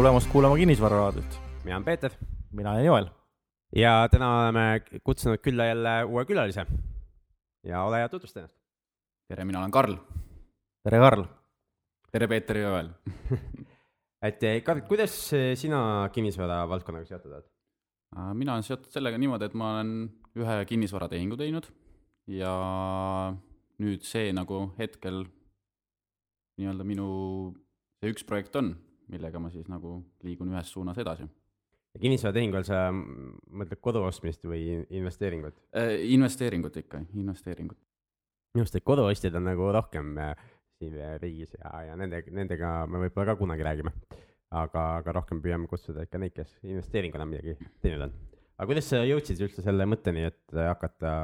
tulemast kuulama Kinnisvararaadiot. mina olen Peeter. mina olen Joel. ja täna oleme kutsunud külla jälle uue külalise. ja ole hea, tutvusta ennast. tere, mina olen Karl. tere, Karl. tere, Peeter ja Joel et eh, Karl, kuidas sina kinnisvara valdkonnaga seotud oled? mina olen seotud sellega niimoodi, et ma olen ühe kinnisvaratehingu teinud ja nüüd see nagu hetkel nii-öelda minu see üks projekt on, millega ma siis nagu liigun ühes suunas edasi. kinnisvaratehingu all sa mõtled kodu ostmist või investeeringut äh,? investeeringut ikka, investeeringut. minu arust, et koduostjad on nagu rohkem äh, siin riigis ja, ja nende, nendega me võib-olla ka kunagi räägime. aga, aga rohkem püüame kutsuda ikka neid, kes investeeringuna midagi teinud on. aga kuidas sa jõudsid üldse selle mõtteni, et hakata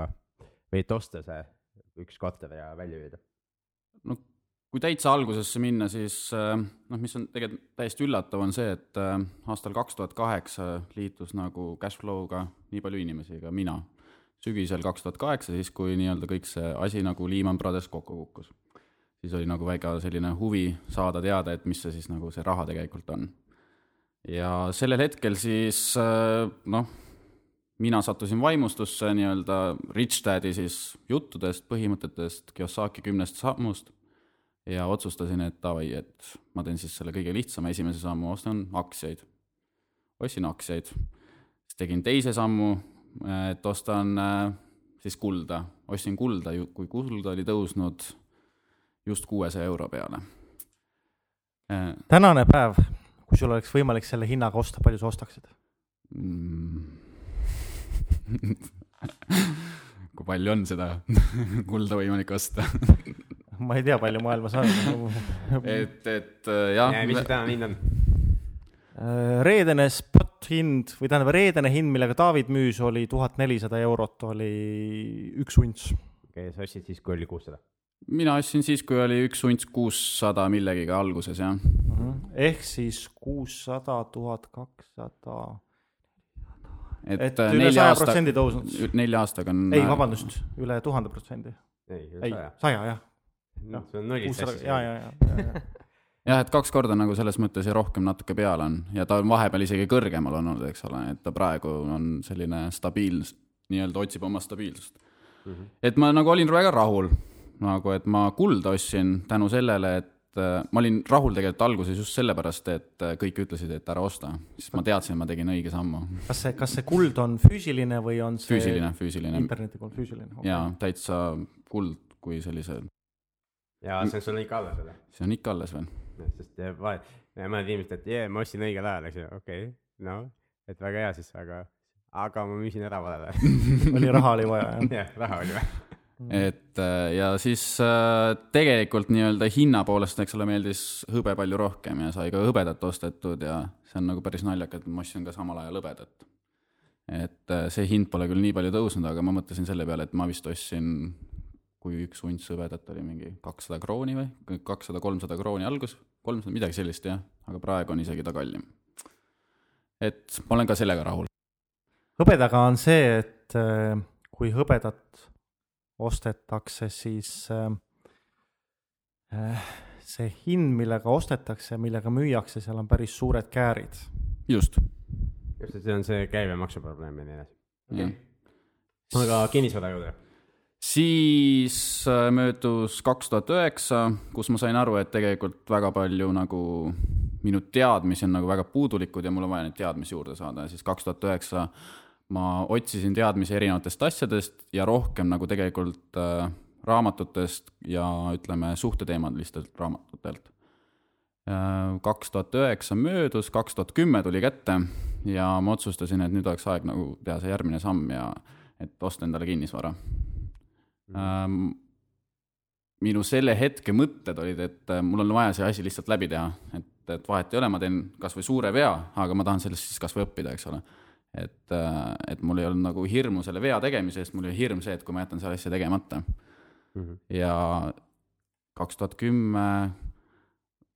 või et osta see üks korter ja välja üürida? no kui täitsa algusesse minna, siis äh, noh, mis on tegelikult täiesti üllatav, on see, et äh, aastal kaks tuhat kaheksa liitus nagu Cashflow'ga nii palju inimesi, ka mina. sügisel kaks tuhat kaheksa, siis kui nii-öelda kõik see asi nagu Lehman Brothers kokku kukkus. siis oli nagu väga selline huvi saada teada, et mis see siis nagu see raha tegelikult on. ja sellel hetkel siis äh, noh, mina sattusin vaimustusse nii-öelda Rich Daddy siis juttudest, põhimõtetest, Kiyosaki kümnest sammust ja otsustasin, et davai, et ma teen siis selle kõige lihtsama esimese sammu, ostan aktsiaid. ostsin aktsiaid, siis tegin teise sammu, et ostan äh, siis kulda, ostsin kulda, kui kuld oli tõusnud just kuuesaja euro peale. Äh, tänane päev, kui sul oleks võimalik selle hinnaga osta, palju sa ostaksid mm. kui palju on seda kulda võimalik osta ma ei tea, palju maailmas on et, et äh, jah. mis see tänane hind on? Äh, reedene spot hind või tähendab, reedene hind, millega David müüs, oli tuhat nelisada eurot, oli üks unts. okei okay,, sa ostsid siis, kui oli kuussada? mina ostsin siis, kui oli üks unts kuussada millegagi alguses, jah uh. -huh. ehk siis kuussada, tuhat kakssada et, et üle saja protsendi tõusnud. nelja aastaga on. ei, vabandust, üle tuhande protsendi. ei, saja, jah noh, see on nullist hästi. ja, ja, ja, ja, ja jah, et kaks korda nagu selles mõttes ja rohkem natuke peale on ja ta on vahepeal isegi kõrgemal olnud, eks ole, et ta praegu on selline stabiilne, nii-öelda otsib oma stabiilsust mm. -hmm. et ma nagu olin väga rahul, nagu et ma kulda ostsin tänu sellele, et äh, ma olin rahul tegelikult alguses just sellepärast, et äh, kõik ütlesid, et ära osta, siis ma teadsin, et ma tegin õige sammu. kas see, kas see kuld on füüsiline või on see füüsiline, füüsiline. interneti poolt füüsiline okay.? jaa, täitsa kuld kui sellise ja see on sul ikka alles veel? see on ikka alles veel. sest vahe, mõned inimesed, et jee, ma ostsin õigel ajal, eks ju, okei okay,, no, et väga hea siis, aga, aga ma müüsin ära valel ajal oli raha oli vaja, jah? jah, raha oli vaja et äh, ja siis äh, tegelikult nii-öelda hinna poolest, eks ole, meeldis hõbe palju rohkem ja sai ka hõbedat ostetud ja see on nagu päris naljakas, et ma ostsin ka samal ajal hõbedat. et äh, see hind pole küll nii palju tõusnud, aga ma mõtlesin selle peale, et ma vist ostsin kui üks unts hõbedat oli mingi kakssada krooni või, kakssada, kolmsada krooni algus, kolmsada, midagi sellist jah, aga praegu on isegi ta kallim. et ma olen ka sellega rahul. hõbedaga on see, et äh, kui hõbedat ostetakse, siis äh, äh, see hind, millega ostetakse, millega müüakse, seal on päris suured käärid. just. just, et see on see käibemaksu probleem ja nii edasi aga kinnisvara juurde siis äh, möödus kaks tuhat üheksa, kus ma sain aru, et tegelikult väga palju nagu minu teadmisi on nagu väga puudulikud ja mul on vaja neid teadmisi juurde saada ja siis kaks tuhat üheksa ma otsisin teadmisi erinevatest asjadest ja rohkem nagu tegelikult äh, raamatutest ja ütleme, suhteteemalistelt raamatutelt äh,. kaks tuhat üheksa möödus, kaks tuhat kümme tuli kätte ja ma otsustasin, et nüüd oleks aeg nagu teha see järgmine samm ja et osta endale kinnisvara ähm,. minu selle hetke mõtted olid, et äh, mul on vaja see asi lihtsalt läbi teha, et, et vahet ei ole, ma teen kasvõi suure vea, aga ma tahan sellest siis kasvõi õppida, eks ole. et, äh, et mul ei olnud nagu hirmu selle vea tegemise eest, mul oli hirm see, et kui ma jätan selle asja tegemata mm. -hmm. ja kaks tuhat kümme,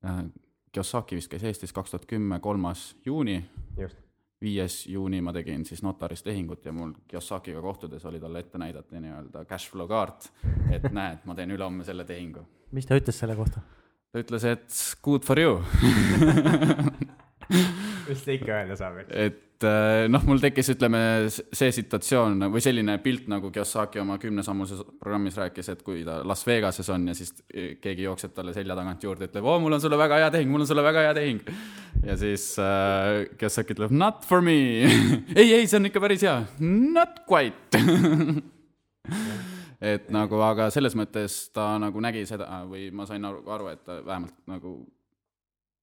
äh, Kiyosaki vist käis Eestis kaks tuhat kümme, kolmas juuni. just viies juuni ma tegin siis notaris tehingut ja mul Kiyosakiga kohtudes oli talle ette näidata nii-öelda cash flow kaart, et näed, ma teen ülehomme selle tehingu. mis ta ütles selle kohta? ta ütles, et good for you mis ta ikka öelda saab, eks. et äh, noh, mul tekkis, ütleme, see situatsioon või selline pilt, nagu Kiyosaki oma kümnesammuses programmis rääkis, et kui ta Las Vegases on ja siis keegi jookseb talle selja tagant juurde, ütleb, oo, mul on sulle väga hea tehing, mul on sulle väga hea tehing. ja siis äh, Kiyosaki ütleb, not for me. ei, ei, see on ikka päris hea. Not quite. et nagu, aga selles mõttes ta nagu nägi seda või ma sain aru, aru, et ta vähemalt nagu,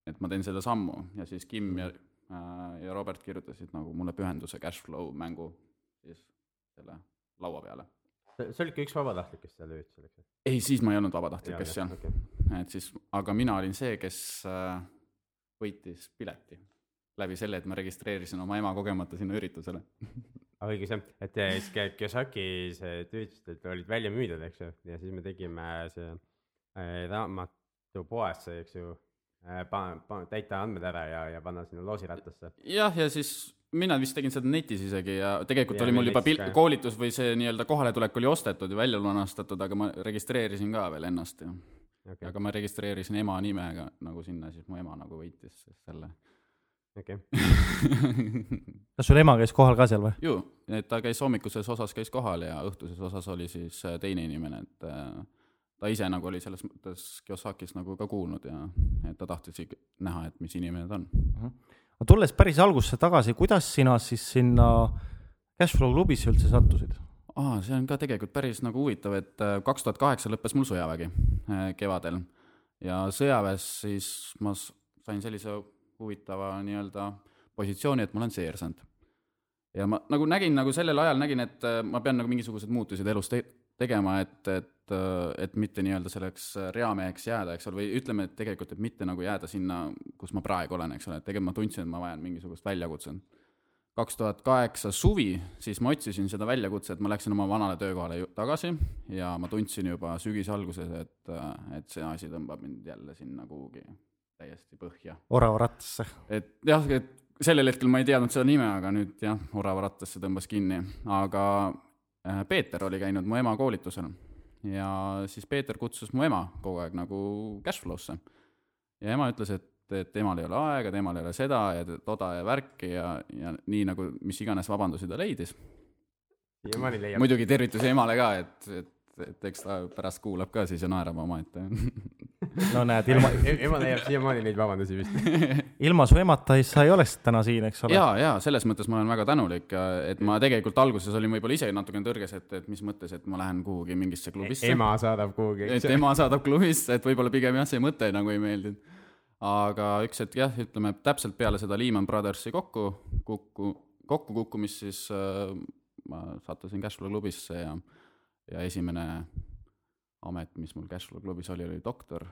et ma teen selle sammu ja siis Kim ja ja Robert kirjutasid nagu mulle pühenduse Cashflow mängu siis selle laua peale. see oli ikka üks vabatahtlik, kes seal üritusel, eks ei, siis ma ei olnud vabatahtlik, kes seal, okei. et siis, aga mina olin see, kes äh, võitis pileti läbi selle, et ma registreerisin oma ema kogemata sinna üritusele. aga õigus jah, et siis Ki- Kiyosaki see üritused olid välja müüdud, eks ju, ja siis me tegime see äh, raamatupoes see, eks ju äh,, pa-, pa-, täita andmed ära ja, ja panna sinna loosirattasse. jah, ja siis mina vist tegin seda netis isegi ja tegelikult Ja oli mul juba pil- koolitus või see nii-öelda kohaletulek oli ostetud ja välja lunastatud, aga ma registreerisin ka veel ennast ja okei, aga ma registreerisin ema nimega nagu sinna, siis mu ema nagu võitis selle okei. kas sul ema käis kohal ka seal või? ju, et ta käis hommikuses osas käis kohal ja õhtuses osas oli siis äh, teine inimene, et äh, ta ise nagu oli selles mõttes Kiyosakist nagu ka kuulnud ja et ta tahtis näha, et mis inimene ta on. aga tulles päris algusesse tagasi, kuidas sina siis sinna Cashflow klubisse üldse sattusid? aa, see on ka tegelikult päris nagu huvitav, et kaks tuhat kaheksa lõppes mul sõjavägi äh, kevadel ja sõjaväes siis ma sain sellise huvitava nii-öelda positsiooni, et ma olen seersant. ja ma nagu nägin nagu sellel ajal nägin, et äh, ma pean nagu mingisuguseid muutuseid elus te tegema, et, et, et mitte nii-öelda selleks reameheks jääda, eks ole, või ütleme, et tegelikult, et mitte nagu jääda sinna, kus ma praegu olen, eks ole, et tegelikult ma tundsin, et ma vajan mingisugust väljakutset kaks tuhat kaheksa suvi, siis ma otsisin seda väljakutset, ma läksin oma vanale töökohale tagasi ja ma tundsin juba sügise alguses, et, et see asi tõmbab mind jälle sinna kuhugi täiesti põhja. oravarattasse. et jah, et sellel hetkel ma ei teadnud seda nime, aga nüüd jah, oravarattasse tõmbas kinni, aga Peeter oli käinud mu ema koolitusel ja siis Peeter kutsus mu ema kogu aeg nagu cashflow'sse. ja ema ütles, et, et temal ei ole aega, temal ei ole seda ja toda ja värki ja, ja nii nagu mis iganes vabandusi ta leidis. muidugi tervitusi emale ka, et, et, et eks ta pärast kuulab ka siis ja naerab omaette. no näed, ilma, ema leiab siiamaani neid vabandusi vist. ilma su emata ei- sa ei oleks täna siin, eks ole. ja, ja selles mõttes ma olen väga tänulik, et ma tegelikult alguses olin võib-olla ise natukene tõrges, et, et mis mõttes, et ma lähen kuhugi mingisse klubisse. ema saadab kuhugi, et ema saadab klubisse, et võib-olla pigem jah, see mõte nagu ei meeldinud. aga üks hetk jah, ütleme täpselt peale seda Lehman Brothersi kokku, kukku, kokkukukkumist, siis äh, ma sattusin Cashflow klubisse ja, ja esimene amet, mis mul Cashflow klubis oli, oli doktor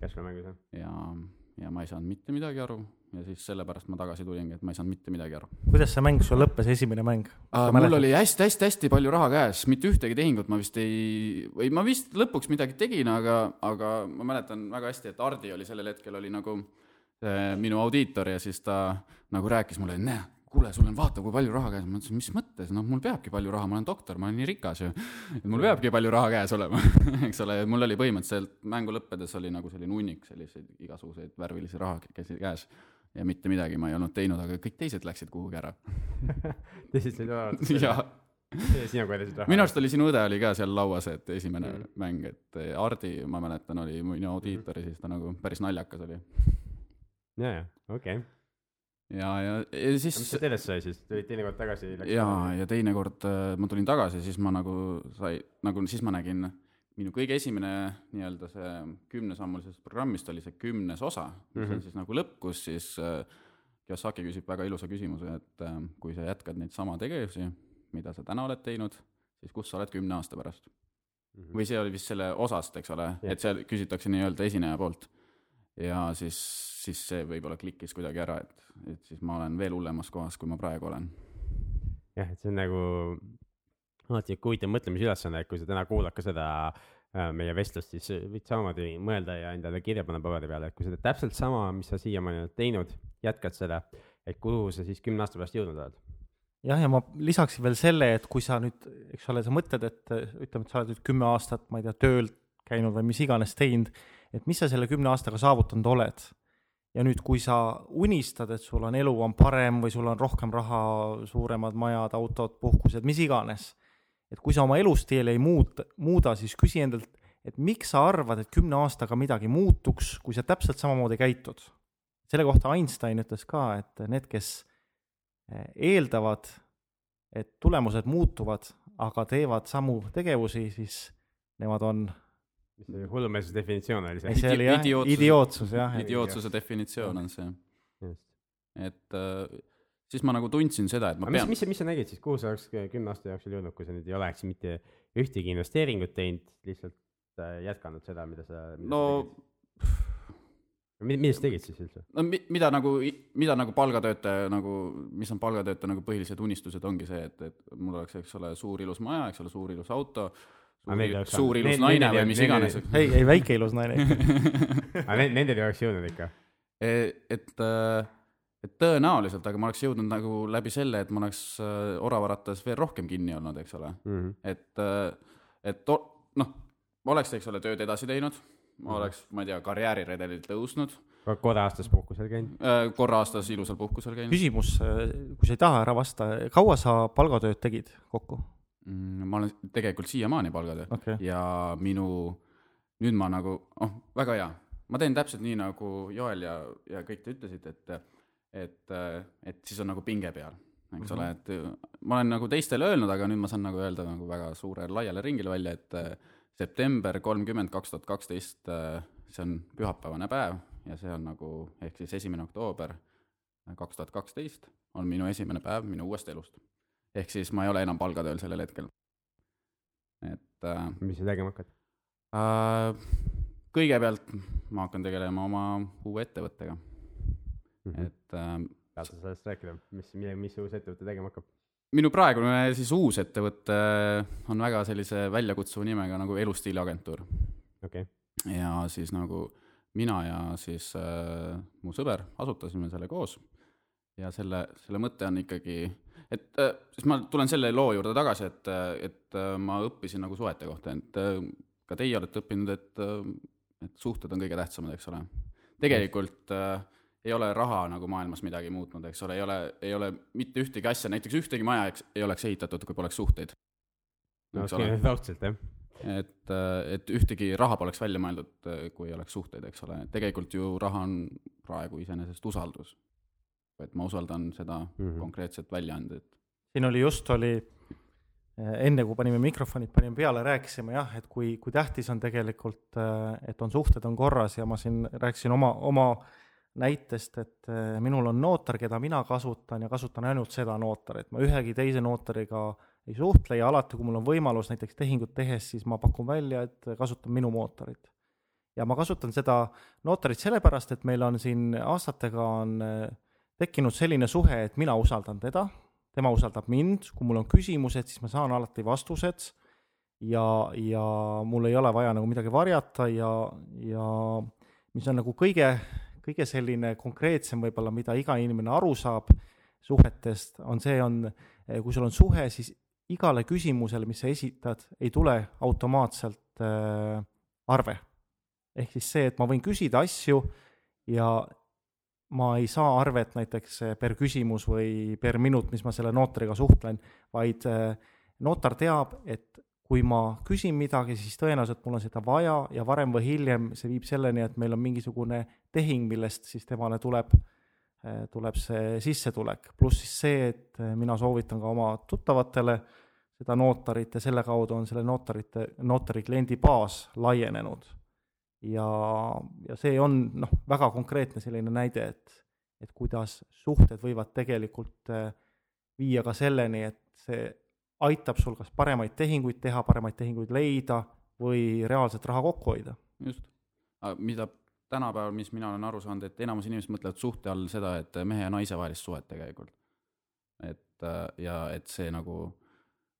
käsklomängus jah. ja, ja ma ei saanud mitte midagi aru ja siis sellepärast ma tagasi tulingi, et ma ei saanud mitte midagi aru. kuidas see mäng sul lõppes, esimene mäng? Uh, mul oli hästi-hästi-hästi palju raha käes, mitte ühtegi tehingut ma vist ei, või ma vist lõpuks midagi tegin, aga, aga ma mäletan väga hästi, et Hardi oli sellel hetkel oli nagu äh, minu audiitor ja siis ta nagu rääkis mulle, näe, kuule, sul on, vaata, kui palju raha käes ma ütlesin, mis mõttes, noh, mul peabki palju raha, ma olen doktor, ma olen nii rikas ju. et mul peabki palju raha käes olema, eks ole, mul oli põhimõtteliselt mängu lõppedes oli nagu selline hunnik selliseid igasuguseid värvilisi raha käsi käes ja mitte midagi ma ei olnud teinud, aga kõik teised läksid kuhugi ära. teised said vaadata. ja sina korjasid raha. minu arust oli sinu õde oli ka seal lauas, et esimene Mm. mm. mäng, et Hardi, ma mäletan, oli minu audiitor ja siis ta nagu päris naljakas oli. ja, ja, okei. ja, ja, ja mis siis sa sellest sai siis, tulid teinekord tagasi? ja, ja teinekord äh, ma tulin tagasi, siis ma nagu sai, nagu siis ma nägin, minu kõige esimene nii-öelda see kümnesammulisest programmist oli see kümnes osa, mis mm Mhm. -hmm. on siis nagu lõpp, kus siis äh, Kiyosaki küsib väga ilusa küsimuse, et äh, kui sa jätkad neid sama tegevusi, mida sa täna oled teinud, siis kus sa oled kümne aasta pärast. või see oli vist selle osast, eks ole, et seal küsitakse nii-öelda esineja poolt. ja siis, siis see võib-olla klikkis kuidagi ära, et, et siis ma olen veel hullemas kohas, kui ma praegu olen. jah, et see on nagu alati sihuke huvitav mõtlemisülesanne, et kui sa täna kuulad ka seda äh, meie vestlust, siis võid samamoodi mõelda ja endale kirja panna paberi peale, et kui sa teed täpselt sama, mis sa siiamaani oled teinud, jätkad seda, et kuhu sa siis kümne aasta pärast jõudnud oled. jah, ja ma lisaksin veel selle, et kui sa nüüd, eks ole, sa mõtled, et ütleme, et sa oled nüüd kümme aastat, ma ei tea, tööl käinud või mis iganes teinud, et mis sa selle kümne aastaga saavutanud oled. Ja nüüd, kui sa unistad, et sul on elu on parem või sul on rohkem raha, suuremad majad, autod, puhkused, mis iganes, et kui sa oma elustiili ei muuta, muuda, siis küsi endalt, et miks sa arvad, et kümne aastaga midagi muutuks, kui sa täpselt samamoodi käitud. selle kohta Einstein ütles ka, et need, kes eh, eeldavad, et tulemused muutuvad, aga teevad samu tegevusi, siis nemad on mis see hullumeelsuse definitsioon oli see? see oli jah, Idiootsus- idiootsus jah. idiootsuse definitsioon on see, just. et äh, siis ma nagu tundsin seda, et ma aga mis, pean, mis, mis sa nägid siis, kuhu sa oleks kümne aasta jooksul jõudnud, kui sa nüüd ei oleks mitte ühtegi investeeringut teinud, lihtsalt äh, jätkanud seda, mida sa no sa tegid siis üldse? no mi- mida nagu, mida nagu palgatöötaja nagu, mis on palgatöötaja nagu põhilised unistused, ongi see, et, et mul oleks, eks ole, suur ilus maja, eks ole, suur ilus auto, Aga oleks suur olnud- ilus naine neil- või mis iganes. ei, ei väike ilus naine ikka. aga ne- nendeni oleks jõudnud ikka? et, et tõenäoliselt, aga ma oleks jõudnud nagu läbi selle, et ma oleks äh, oravaratas veel rohkem kinni olnud, eks ole. mm. -hmm. et, et o- noh, ma oleks, eks ole, tööd edasi teinud, ma oleks, ma ei tea, karjääriredelilt tõusnud, korra aastas puhkusel käinud? korra aastas ilusal puhkusel käinud. küsimus, kui sa ei taha ära vasta, kaua sa palgatööd tegid kokku? Mm, ma olen tegelikult siiamaani palgatöö okei okay., ja minu, nüüd ma nagu, oh, väga hea, ma teen täpselt nii, nagu Joel ja, ja kõik te ütlesite, et et, et siis on nagu pinge peal, eks ole, et ma olen nagu teistele öelnud, aga nüüd ma saan nagu öelda nagu väga suurele laiale ringile välja, et september kolmkümmend kaks tuhat kaksteist, see on pühapäevane päev ja see on nagu, ehk siis esimene oktoober kaks tuhat kaksteist on minu esimene päev minu uuest elust. Ehk siis ma ei ole enam palgatööl sellel hetkel. et äh, mis sa tegema hakkad? äh, kõigepealt ma hakkan tegelema oma uue ettevõttega, et et äh, tahad sa sellest rääkida, mis, mis uus ettevõte tegema hakkab? minu praegune siis uus ettevõte on väga sellise väljakutsuva nimega nagu Elustiiliagentuur okei okay., ja siis nagu mina ja siis äh, mu sõber asutasime selle koos ja selle, selle mõte on ikkagi, et äh, siis ma tulen selle loo juurde tagasi, et, et äh, ma õppisin nagu suhete kohta, et äh, ka teie olete õppinud, et äh, et suhted on kõige tähtsamad, eks ole. tegelikult äh, ei ole raha nagu maailmas midagi muutnud, eks ole, ei ole, ei ole mitte ühtegi asja, näiteks ühtegi maja eks, ei oleks ehitatud, kui poleks suhteid. no eks ole, raudselt jah. et, et ühtegi raha poleks välja mõeldud, kui ei oleks suhteid, eks ole, tegelikult ju raha on praegu iseenesest usaldus. Et ma usaldan seda mm. -hmm. konkreetset väljaandet. siin oli just, oli enne kui panime mikrofonid panime peale, rääkisime jah, et kui, kui tähtis on tegelikult, et on suhted on korras ja ma siin rääkisin oma, oma näitest, et eh, minul on notar, keda mina kasutan ja kasutan ainult seda notarit, ma ühegi teise notariga ei suhtle ja alati, kui mul on võimalus näiteks tehingut tehes, siis ma pakun välja, et kasutan minu notarit. ja ma kasutan seda notarit sellepärast, et meil on siin aastatega on eh, tekkinud selline suhe, et mina usaldan teda, tema usaldab mind, kui mul on küsimused, siis ma saan alati vastused ja, ja mul ei ole vaja nagu midagi varjata ja, ja mis on nagu kõige, kõige selline konkreetsem võib-olla, mida iga inimene aru saab suhetest, on see, on, kui sul on suhe, siis igale küsimusele, mis sa esitad, ei tule automaatselt äh, arve. ehk siis see, et ma võin küsida asju ja ma ei saa arvet näiteks eh, per küsimus või per minut, mis ma selle notariga suhtlen, vaid eh, notar teab, et kui ma küsin midagi, siis tõenäoliselt mul on seda vaja ja varem või hiljem see viib selleni, et meil on mingisugune tehing, millest siis temale tuleb, tuleb see sissetulek. pluss siis see, et eh, mina soovitan ka oma tuttavatele seda notarit ja selle kaudu on selle notarite, notari kliendi baas laienenud ja, ja see on noh, väga konkreetne selline näide, et, et kuidas suhted võivad tegelikult eh, viia ka selleni, et see aitab sul kas paremaid tehinguid teha, paremaid tehinguid leida või reaalselt raha kokku hoida. just. mida tänapäeval, mis mina olen aru saanud, et enamus inimesed mõtlevad suhte all seda, et mehe ja naise vahelist suhet tegelikult. et äh, ja et see nagu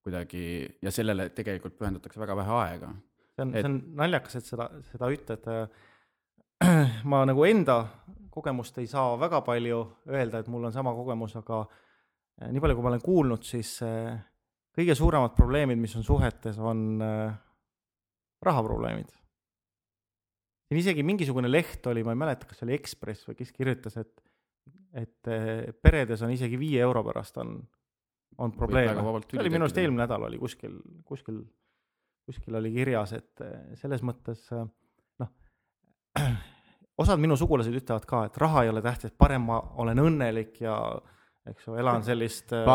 kuidagi ja sellele tegelikult pühendatakse väga vähe aega see on, Et- see on naljakas, et seda, seda ütled. ma nagu enda kogemust ei saa väga palju öelda, et mul on sama kogemus, aga eh, nii palju, kui ma olen kuulnud, siis eh, kõige suuremad probleemid, mis on suhetes, on eh, rahaprobleemid. siin isegi mingisugune leht oli, ma ei mäleta, kas see oli Ekspress või kes kirjutas, et, et peredes on isegi viie euro pärast on, on probleeme see oli minu arust eelmine nädal oli kuskil, kuskil, kuskil oli kirjas, et eh, selles mõttes eh, noh, osad minu sugulased ütlevad ka, et raha ei ole tähtis, parem ma olen õnnelik ja eks ju, elan sellist eh,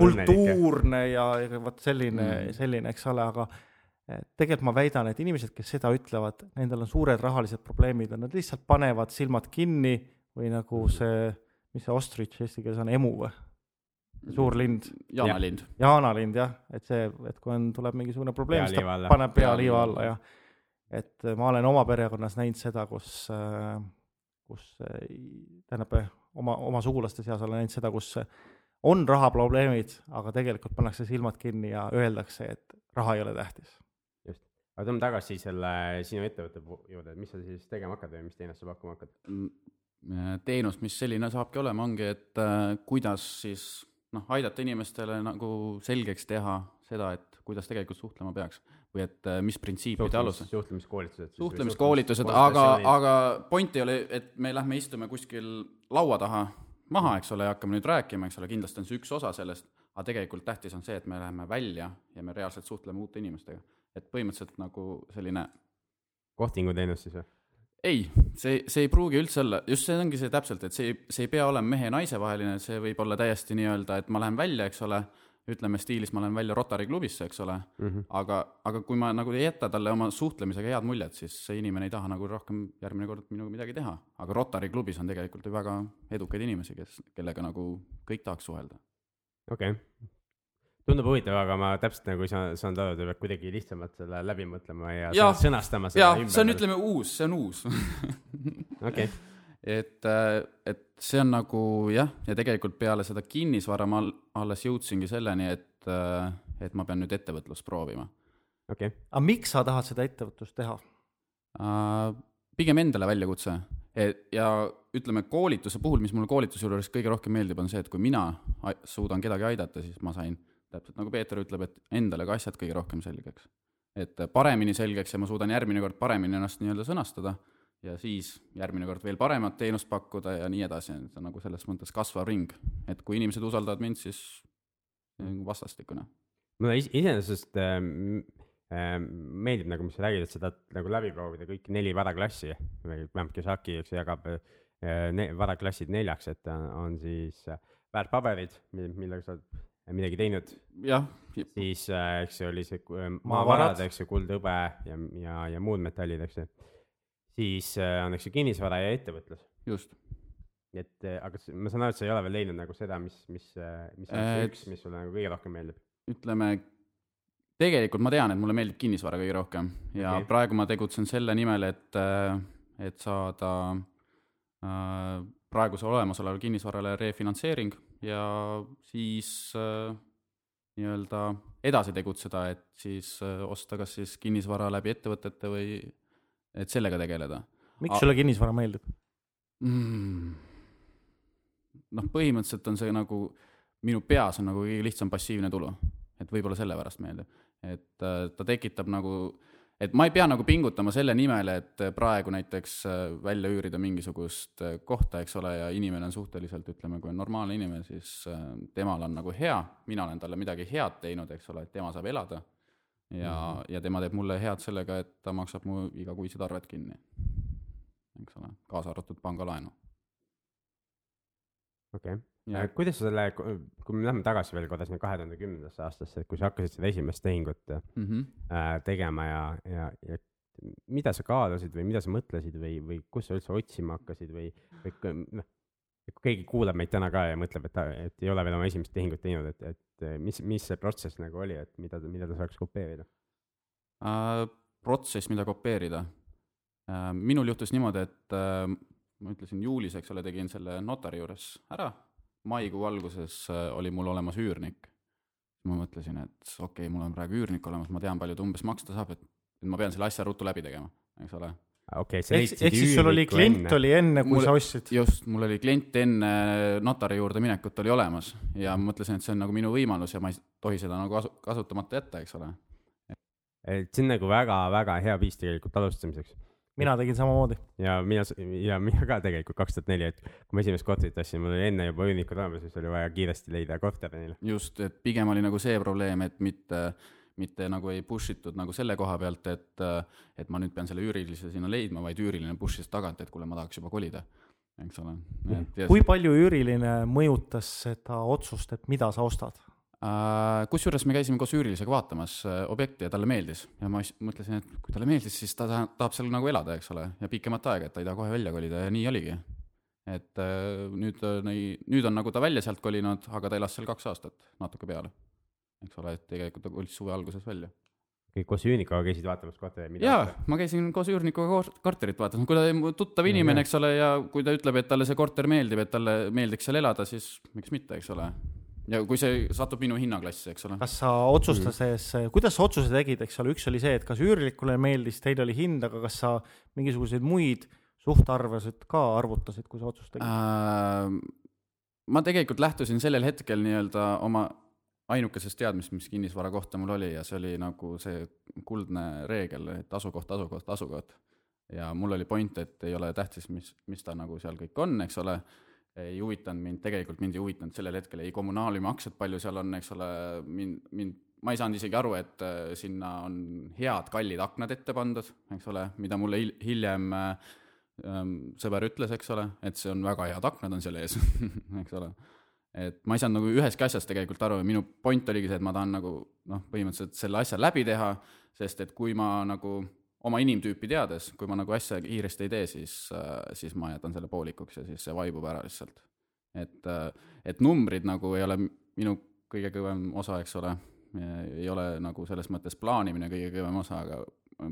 kultuurne ja, ja vot selline Mm. selline, eks ole, aga tegelikult ma väidan, et inimesed, kes seda ütlevad, nendel on suured rahalised probleemid ja nad lihtsalt panevad silmad kinni või nagu see, mis see ostrich eesti keeles on, emu või? Suur lind, jaanalind. jaanalind jah, et see, et kui on, tuleb mingisugune probleem, siis ta alla. paneb pea liiva alla jah. et ma olen oma perekonnas näinud seda, kus, kus äh, tähendab, oma, oma sugulaste seas olen näinud seda, kus on rahaprobleemid, aga tegelikult pannakse silmad kinni ja öeldakse, et raha ei ole tähtis. aga tuleme tagasi selle sinu ettevõtte juurde, et mis sa siis tegema hakkad või mis teenust sa pakkuma hakkad? teenus, mis selline saabki olema, ongi, et äh, kuidas siis noh, aidata inimestele nagu selgeks teha seda, et kuidas tegelikult suhtlema peaks või et äh, mis printsiipide alusel. suhtlemiskoolitused. suhtlemiskoolitused, aga, aga point ei ole, et me lähme istume kuskil laua taha maha, eks ole, ja hakkame nüüd rääkima, eks ole, kindlasti on see üks osa sellest, aga tegelikult tähtis on see, et me läheme välja ja me reaalselt suhtleme uute inimestega. et põhimõtteliselt nagu selline kohtinguteenus siis või? ei, see, see ei pruugi üldse olla, just see ongi see täpselt, et see, see ei pea olema mehe ja naise vaheline, see võib olla täiesti nii-öelda, et ma lähen välja, eks ole, ütleme stiilis ma lähen välja Rotary klubisse, eks ole, aga, aga kui ma nagu ei jäta talle oma suhtlemisega head muljet, siis see inimene ei taha nagu rohkem järgmine kord minuga midagi teha. aga Rotary klubis on tegelikult ju väga edukaid inimesi, kes, kellega nagu kõik tahaks suhelda. okei okay.. Tundub huvitav, aga ma täpselt nagu ei saa, saanud aru, te peate kuidagi lihtsamalt selle läbi mõtlema ja, ja. sõnastama jaa seda, see on, ütleme uus, see on uus okei, et, et see on nagu jah, ja tegelikult peale seda kinnisvara ma al- alles jõudsingi selleni, et, et ma pean nüüd ettevõtlust proovima. okei, aga miks sa tahad seda ettevõtlust teha? pigem endale väljakutse ja ütleme, koolituse puhul, mis mulle koolituse juures kõige rohkem meeldib, on see, et kui mina suudan kedagi aidata, siis ma sain täpselt nagu Peeter ütleb, et endale ka asjad kõige rohkem selgeks. et paremini selgeks ja ma suudan järgmine kord paremini ennast nii-öelda sõnastada ja siis järgmine kord veel paremat teenust pakkuda ja nii edasi, see on nagu selles mõttes kasvav ring, et kui inimesed usaldavad mind, siis vastastikune. mulle is- iseenesest ähm, ähm, meeldib nagu, mis sa räägid, et sa tahad nagu läbi proovida kõik neli varaklassi vähemalt Kiyosaki, eks jagab äh, ne, varaklassid neljaks, et on, siis äh, väärtpaberid, millega sa midagi teinud, jah, siis äh, eks ju oli see äh, Maavarad. eks ju, kuld, hõbe ja, ja, ja muud metallid, eks ju. siis äh, on, eks ju, kinnisvara ja ettevõtlus. just. et äh, aga ma saan aru, et sa ei ole veel leidnud nagu seda, mis, mis, mis on see üks, mis sulle nagu kõige rohkem meeldib. ütleme, tegelikult ma tean, et mulle meeldib kinnisvara kõige rohkem ja okay. praegu ma tegutsen selle nimel, et, et saada äh, praeguse olemasoleva kinnisvarale refinantseering ja siis äh, nii-öelda edasi tegutseda, et siis äh, osta kas siis kinnisvara läbi ettevõtete või et sellega tegeleda miks A- sulle kinnisvara meeldib? mm.. noh, põhimõtteliselt on see nagu minu peas on nagu kõige lihtsam passiivne tulu, et võib-olla sellepärast meeldib, et äh, ta tekitab nagu, et ma ei pea nagu pingutama selle nimel, et praegu näiteks äh, välja üürida mingisugust äh, kohta, eks ole, ja inimene on suhteliselt, ütleme, kui on normaalne inimene, siis äh, temal on nagu hea, mina olen talle midagi head teinud, eks ole, et tema saab elada ja mm, -hmm. ja tema teeb mulle head sellega, et ta maksab mu igakuised arved kinni, eks ole, kaasa arvatud pangalaenu okei okay.. Ja kuidas sa selle, kui me lähme tagasi veel korra sinna kahe tuhande kümnendasse aastasse, et kui sa hakkasid seda esimest tehingut mm -hmm. tegema ja, ja, ja mida sa kaalusid või mida sa mõtlesid või, või kus sa üldse otsima hakkasid või, või noh, kui keegi kuulab meid täna ka ja mõtleb, et et ei ole veel oma esimest tehingut teinud, et, et mis, mis see protsess nagu oli, et mida, mida ta saaks kopeerida? äh, protsess, mida kopeerida äh,. minul juhtus niimoodi, et äh, ma ütlesin juulis, eks ole, tegin selle notari juures ära, maikuu alguses äh, oli mul olemas üürnik. ma mõtlesin, et okei okay,, mul on praegu üürnik olemas, ma tean, palju ta umbes maksta saab, et et ma pean selle asja ruttu läbi tegema, eks ole. okei, sa ehk leidsid ehk siis sul oli üürniku klient enne. oli enne, kui Mulle- sa ostsid. just, mul oli klient enne notari juurde minekut oli olemas ja ma mõtlesin, et see on nagu minu võimalus ja ma ei tohi seda nagu kasu- kasutamata jätta, eks ole. et see on nagu väga-väga hea viis tegelikult alustamiseks. Mina tegin samamoodi. ja mina, ja mina ka tegelikult kaks tuhat neli, et kui ma esimest korterit ostsin, mul oli enne juba üürnikud olemas siis oli vaja kiiresti leida korter neile. just, et pigem oli nagu see probleem, et mitte, mitte nagu ei push itud nagu selle koha pealt, et, et ma nüüd pean selle üürilise sinna leidma, vaid üüriline push'is tagant, et kuule, ma tahaks juba kolida, eks ole. kui palju üüriline mõjutas seda otsust, et mida sa ostad? Äh, kusjuures me käisime koos üürilisega vaatamas äh, objekti ja talle meeldis ja ma mõtlesin, et kui talle meeldis, siis ta taha- tahab seal nagu elada, eks ole, ja pikemat aega, et ta ei taha kohe välja kolida ja nii oligi. et äh, nüüd, nüüd on nagu ta välja sealt kolinud, aga ta elas seal kaks aastat, natuke peale. eks ole, et tegelikult ta kolis suve alguses välja. kõik koos üürnikuga käisid vaatamas kortereid? jaa, ma käisin koos üürnikuga korterit vaatamas, kui ta tuttav inimene, eks ole, ja kui ta ütleb, et talle see korter meeldib, et talle meeldiks seal elada, siis miks mitte, eks ole. Ja kui see satub minu hinnaklassi, eks ole. kas sa otsustades, kuidas sa otsuse tegid, eks ole, üks oli see, et kas üürnikule meeldis, teine oli hind, aga kas sa mingisuguseid muid suhtarvesid ka arvutasid, kui sa otsust tegid? Äh, ma tegelikult lähtusin sellel hetkel nii-öelda oma ainukesest teadmist, mis kinnisvara kohta mul oli ja see oli nagu see kuldne reegel, et asukoht, asukoht, asukoht. ja mul oli point, et ei ole tähtis, mis, mis ta nagu seal kõik on, eks ole, ei huvitanud mind, tegelikult mind ei huvitanud sellel hetkel ei kommunaalimaksed, palju seal on, eks ole, mind, mind, ma ei saanud isegi aru, et äh, sinna on head kallid aknad ette pandud, eks ole, mida mulle hil- hiljem äh, ähm, sõber ütles, eks ole, et see on väga head aknad on seal ees, eks ole. et ma ei saanud nagu ühestki asjast tegelikult aru ja minu point oligi see, et ma tahan nagu noh, põhimõtteliselt selle asja läbi teha, sest et kui ma nagu oma inimtüüpi teades, kui ma nagu asja kiiresti ei tee, siis, siis ma jätan selle poolikuks ja siis see vaibub ära lihtsalt. et, et numbrid nagu ei ole minu kõige kõvem osa, eks ole, ei ole nagu selles mõttes plaanimine kõige kõvem osa, aga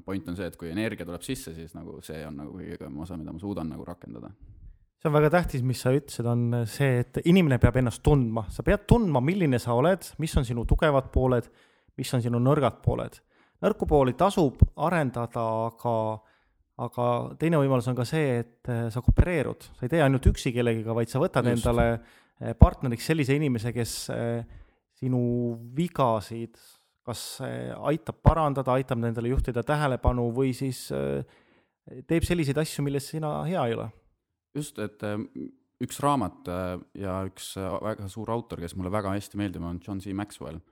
point on see, et kui energia tuleb sisse, siis nagu see on nagu kõige kõvem osa, mida ma suudan nagu rakendada. see on väga tähtis, mis sa ütlesid, on see, et inimene peab ennast tundma, sa pead tundma, milline sa oled, mis on sinu tugevad pooled, mis on sinu nõrgad pooled. Nõrku pooli tasub arendada, aga, aga teine võimalus on ka see, et eh, sa koopereerud, sa ei tee ainult üksi kellegiga, vaid sa võtad Just. Endale eh, partneriks sellise inimese, kes eh, sinu vigasid kas aitab parandada, aitab nendele juhtida tähelepanu või siis teeb selliseid asju, milles sina hea ei ole. Just, et üks raamat ja üks väga suur autor, kes mulle väga hästi meeldib, on John C. Maxwell,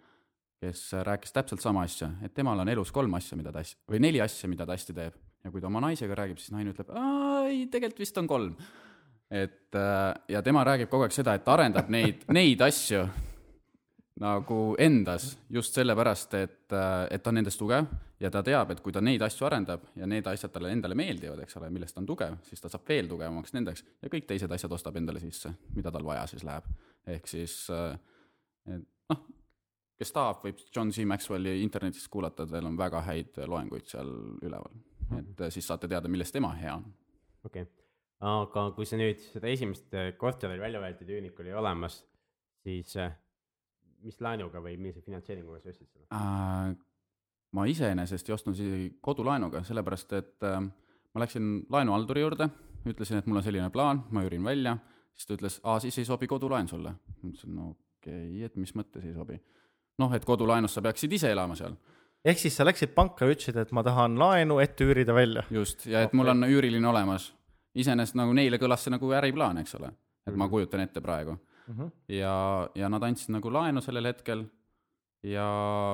kes äh, rääkis täpselt sama asja, et temal on elus kolm asja, mida ta hästi, või neli asja, mida ta hästi teeb. ja kui ta oma naisega räägib, siis naine ütleb, ei, tegelikult vist on kolm. et äh, ja tema räägib kogu aeg seda, et arendab neid, neid asju nagu endas just sellepärast, et, et ta on nendes tugev ja ta teab, et kui ta neid asju arendab ja need asjad talle endale meeldivad, eks ole, millest ta on tugev, siis ta saab veel tugevamaks nendeks ja kõik teised asjad ostab endale sisse, mida tal vaja siis läheb. ehk siis, et noh, kes tahab, võib John C Maxwelli internetist kuulata, tal on väga häid loenguid seal üleval. et siis saate teada, milles tema hea on. okei okay., aga kui sa nüüd seda esimest äh, korteri välja võetud üürnik oli olemas, siis äh, mis laenuga või millise finantseeringuga sa ostsid seda? Äh, ma iseenesest ei ostnud isegi kodulaenuga, sellepärast et äh, ma läksin laenuhalduri juurde, ütlesin, et mul on selline plaan, ma üürin välja, siis ta ütles, aa siis ei sobi kodulaen sulle. ma ütlesin, no okei okay,, et mis mõttes ei sobi. noh, et kodulaenus sa peaksid ise elama seal, ehk siis sa läksid panka ja ütlesid, et ma tahan laenu ette üürida välja. just, ja et mul on üüriline olemas. iseenesest nagu neile kõlas see nagu äriplaan, eks ole, et ma Mhm. kujutan ette praegu ja, ja nad andsid nagu laenu sellel hetkel ja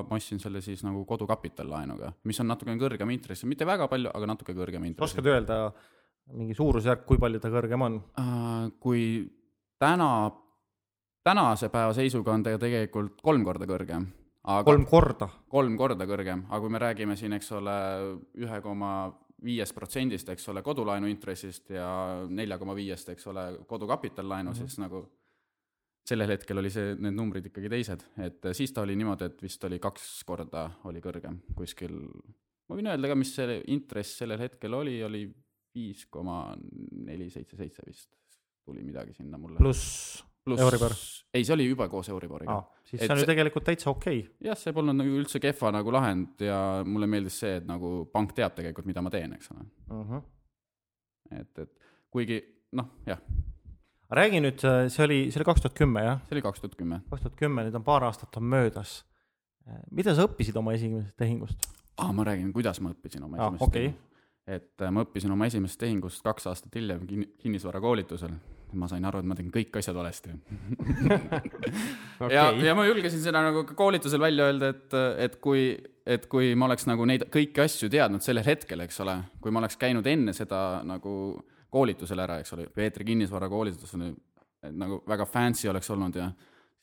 ma ostsin selle siis nagu kodukapitallaenuga, mis on natukene kõrgem intress, mitte väga palju, aga natuke kõrgem intress oskad. öelda mingi suurusjärk, kui palju ta kõrgem on? kui täna, tänase päeva seisuga on ta tegelikult kolm korda kõrgem, kolm korda. kolm korda kõrgem, aga kui me räägime siin, eks ole, ühe koma viiest protsendist, eks ole, kodulaenu intressist ja nelja koma viiest, eks ole, kodukapitallaenu mm. -hmm. siis nagu sellel hetkel oli see, need numbrid ikkagi teised, et siis ta oli niimoodi, et vist oli kaks korda oli kõrgem kuskil, ma võin öelda ka, mis see intress sellel hetkel oli, oli viis koma neli seitse seitse vist tuli midagi sinna mulle. pluss Euribor. ei, see oli juba koos Euriboriga ah,, siis Et see on ju tegelikult täitsa okei okay.. jah, see polnud nagu üldse kehva nagu lahend ja mulle meeldis see, et nagu pank teab tegelikult, mida ma teen, eks ole. Uh -huh. et, et kuigi noh, jah, räägi nüüd, see oli, see oli kaks tuhat kümme jah, see oli kaks tuhat kümme. kaks tuhat kümme, nüüd on paar aastat on möödas. mida sa õppisid oma esimesest tehingust? aa, ma räägin, kuidas ma õppisin oma esimest okei. okay.. et äh, ma õppisin oma esimesest tehingust kaks aastat hiljem kin-, kinnisvarakoolitusel. Ma sain aru, et ma tegin kõik asjad valesti okay. ja, ja ma julgesin seda nagu ka koolitusel välja öelda, et, et kui, et kui ma oleks nagu neid kõiki asju teadnud sellel hetkel, eks ole, kui ma oleks käinud enne seda nagu koolitusel ära, eks ole, Peetri kinnisvara koolitus on nagu väga fancy oleks olnud ja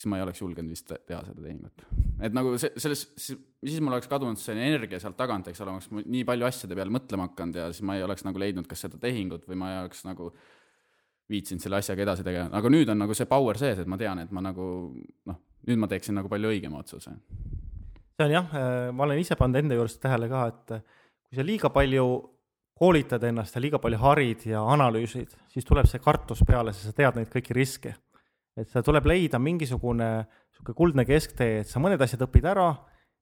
siis ma ei oleks julgenud vist teha seda tehingut. et nagu see, selles, siis mul oleks kadunud see energia sealt tagant, eks ole, oleks nii palju asjade peale mõtlema hakanud ja siis ma ei oleks nagu leidnud kas seda tehingut või ma ei oleks nagu viitsinud selle asjaga edasi tegema, aga nüüd on nagu see power sees, et ma tean, et ma nagu noh, nüüd ma teeksin nagu palju õigema otsuse. see on jah, äh, ma olen ise pannud enda juures tähele ka, et äh, kui sa liiga palju koolitad ennast ja liiga palju harid ja analüüsid, siis tuleb see kartus peale, sest sa tead neid kõiki riske et seal tuleb leida mingisugune niisugune kuldne kesktee, et sa mõned asjad õpid ära,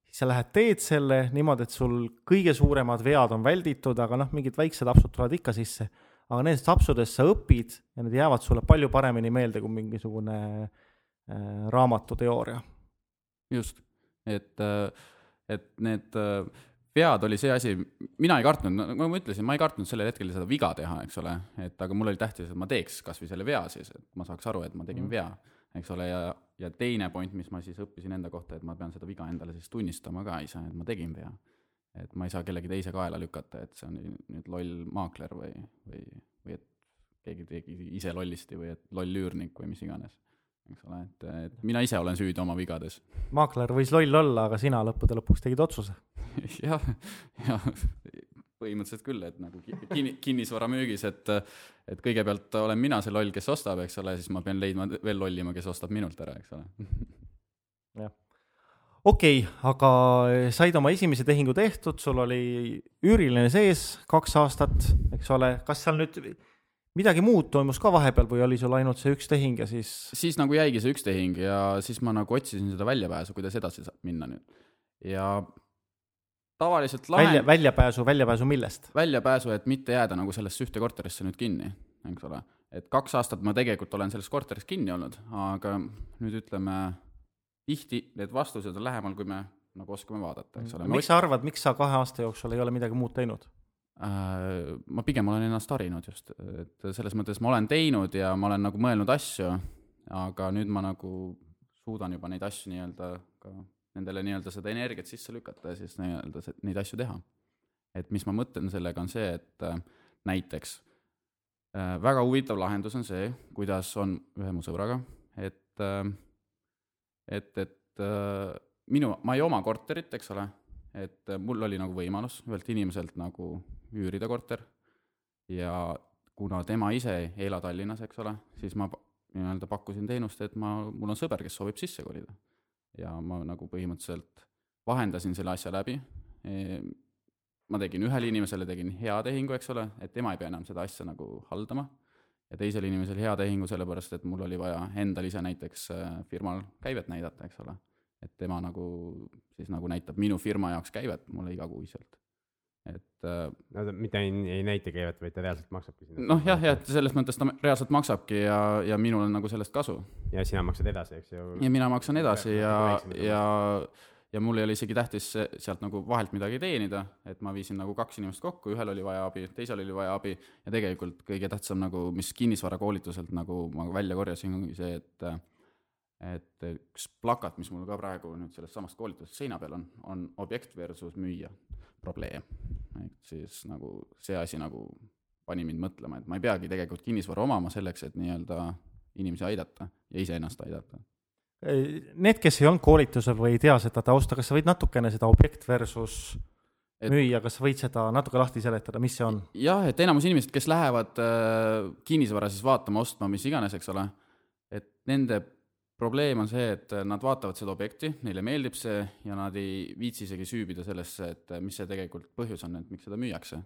siis sa lähed teed selle niimoodi, et sul kõige suuremad vead on välditud, aga noh, mingid väiksed apsud tulevad ikka sisse. Aga nendest apsudest sa õpid ja need jäävad sulle palju paremini meelde kui mingisugune äh, raamatuteooria. just, et, äh, et need äh vead oli see asi, mina ei kartnud, nagu ma ütlesin, ma ei kartnud sellel hetkel seda viga teha, eks ole, et aga mul oli tähtis, et ma teeks kas või selle vea siis, et ma saaks aru, et ma tegin mm. vea, eks ole, ja, ja teine point, mis ma siis õppisin enda kohta, et ma pean seda viga endale siis tunnistama ka ise, et ma tegin vea. Et ma ei saa kellegi teise kaela lükata, et see on nüüd loll maakler või, või, või et keegi tegi ise lollisti või et loll üürnik või mis iganes eks ole, et, et mina ise olen süüdi oma vigades. maakler võis loll olla, aga sina lõppude lõpuks tegid otsuse jah, jah, põhimõtteliselt küll, et nagu kinni, kinnisvara müügis, et et kõigepealt olen mina see loll, kes ostab, eks ole, siis ma pean leidma veel lollima, kes ostab minult ära, eks ole. jah. Okei okay,, aga said oma esimese tehingu tehtud, sul oli üüriline sees kaks aastat, eks ole, kas seal nüüd midagi muud toimus ka vahepeal või oli sul ainult see üks tehing ja siis? siis nagu jäigi see üks tehing ja siis ma nagu otsisin seda väljapääsu, kuidas edasi saab minna nüüd. ja tavaliselt lahen... välja, väljapääsu, väljapääsu millest? väljapääsu, et mitte jääda nagu sellesse ühte korterisse nüüd kinni, eks ole. et kaks aastat ma tegelikult olen selles korteris kinni olnud, aga nüüd ütleme, tihti need vastused on lähemal, kui me nagu oskame vaadata, eks ole. miks sa arvad, miks sa kahe aasta jooksul ei ole midagi muud teinud? Äh, ma pigem olen ennast harinud just, et selles mõttes ma olen teinud ja ma olen nagu mõelnud asju, aga nüüd ma nagu suudan juba neid asju nii-öelda ka nendele nii-öelda seda energiat sisse lükata ja siis nii-öelda neid asju teha. et mis ma mõtlen sellega, on see, et äh, näiteks äh, väga huvitav lahendus on see, kuidas on ühe mu sõbraga, et äh,, et, et äh, minu, ma ei oma korterit, eks ole, et äh, mul oli nagu võimalus ühelt inimeselt nagu üürida korter. Ja kuna tema ise ei ela Tallinnas, eks ole, siis ma nii-öelda pakkusin teenust, et ma, mul on sõber, kes soovib sisse kolida. ja ma nagu põhimõtteliselt vahendasin selle asja läbi. E,, ma tegin ühele inimesele, tegin hea tehingu, eks ole, et tema ei pea enam seda asja nagu haldama, ja teisele inimesele hea tehingu, sellepärast et mul oli vaja endal ise näiteks äh, firmal käivet näidata, eks ole. et tema nagu siis nagu näitab minu firma jaoks käivet mulle igakuiselt et äh, no ta mitte ei, ei näita käivet, vaid ta reaalselt maksabki sinna. noh, jah, jah, et selles mõttes ta reaalselt maksabki ja, ja minul on nagu sellest kasu. ja sina maksad edasi, eks ju. ja mina maksan edasi ja, ja, ja mul ei ole isegi tähtis sealt nagu vahelt midagi teenida, et ma viisin nagu kaks inimest kokku, ühel oli vaja abi, teisel oli vaja abi ja tegelikult kõige tähtsam nagu, mis kinnisvarakoolituselt nagu ma välja korjasin, ongi see, et et üks plakat, mis mul ka praegu nüüd sellest samast koolitusest seina peal on, on objekt versus müüja probleem. et siis nagu see asi nagu pani mind mõtlema, et ma ei peagi tegelikult kinnisvara omama selleks, et nii-öelda inimesi aidata ja iseennast aidata. Need, kes ei olnud koolitusel või ei tea seda tausta, kas sa võid natukene seda objekt versus et, müüa, kas võid seda natuke lahti seletada, mis see on? jah, et enamus inimesed, kes lähevad äh, kinnisvara siis vaatama, ostma, mis iganes, eks ole, et nende probleem on see, et nad vaatavad seda objekti, neile meeldib see ja nad ei viitsi isegi süübida sellesse, et mis see tegelikult põhjus on, et miks seda müüakse.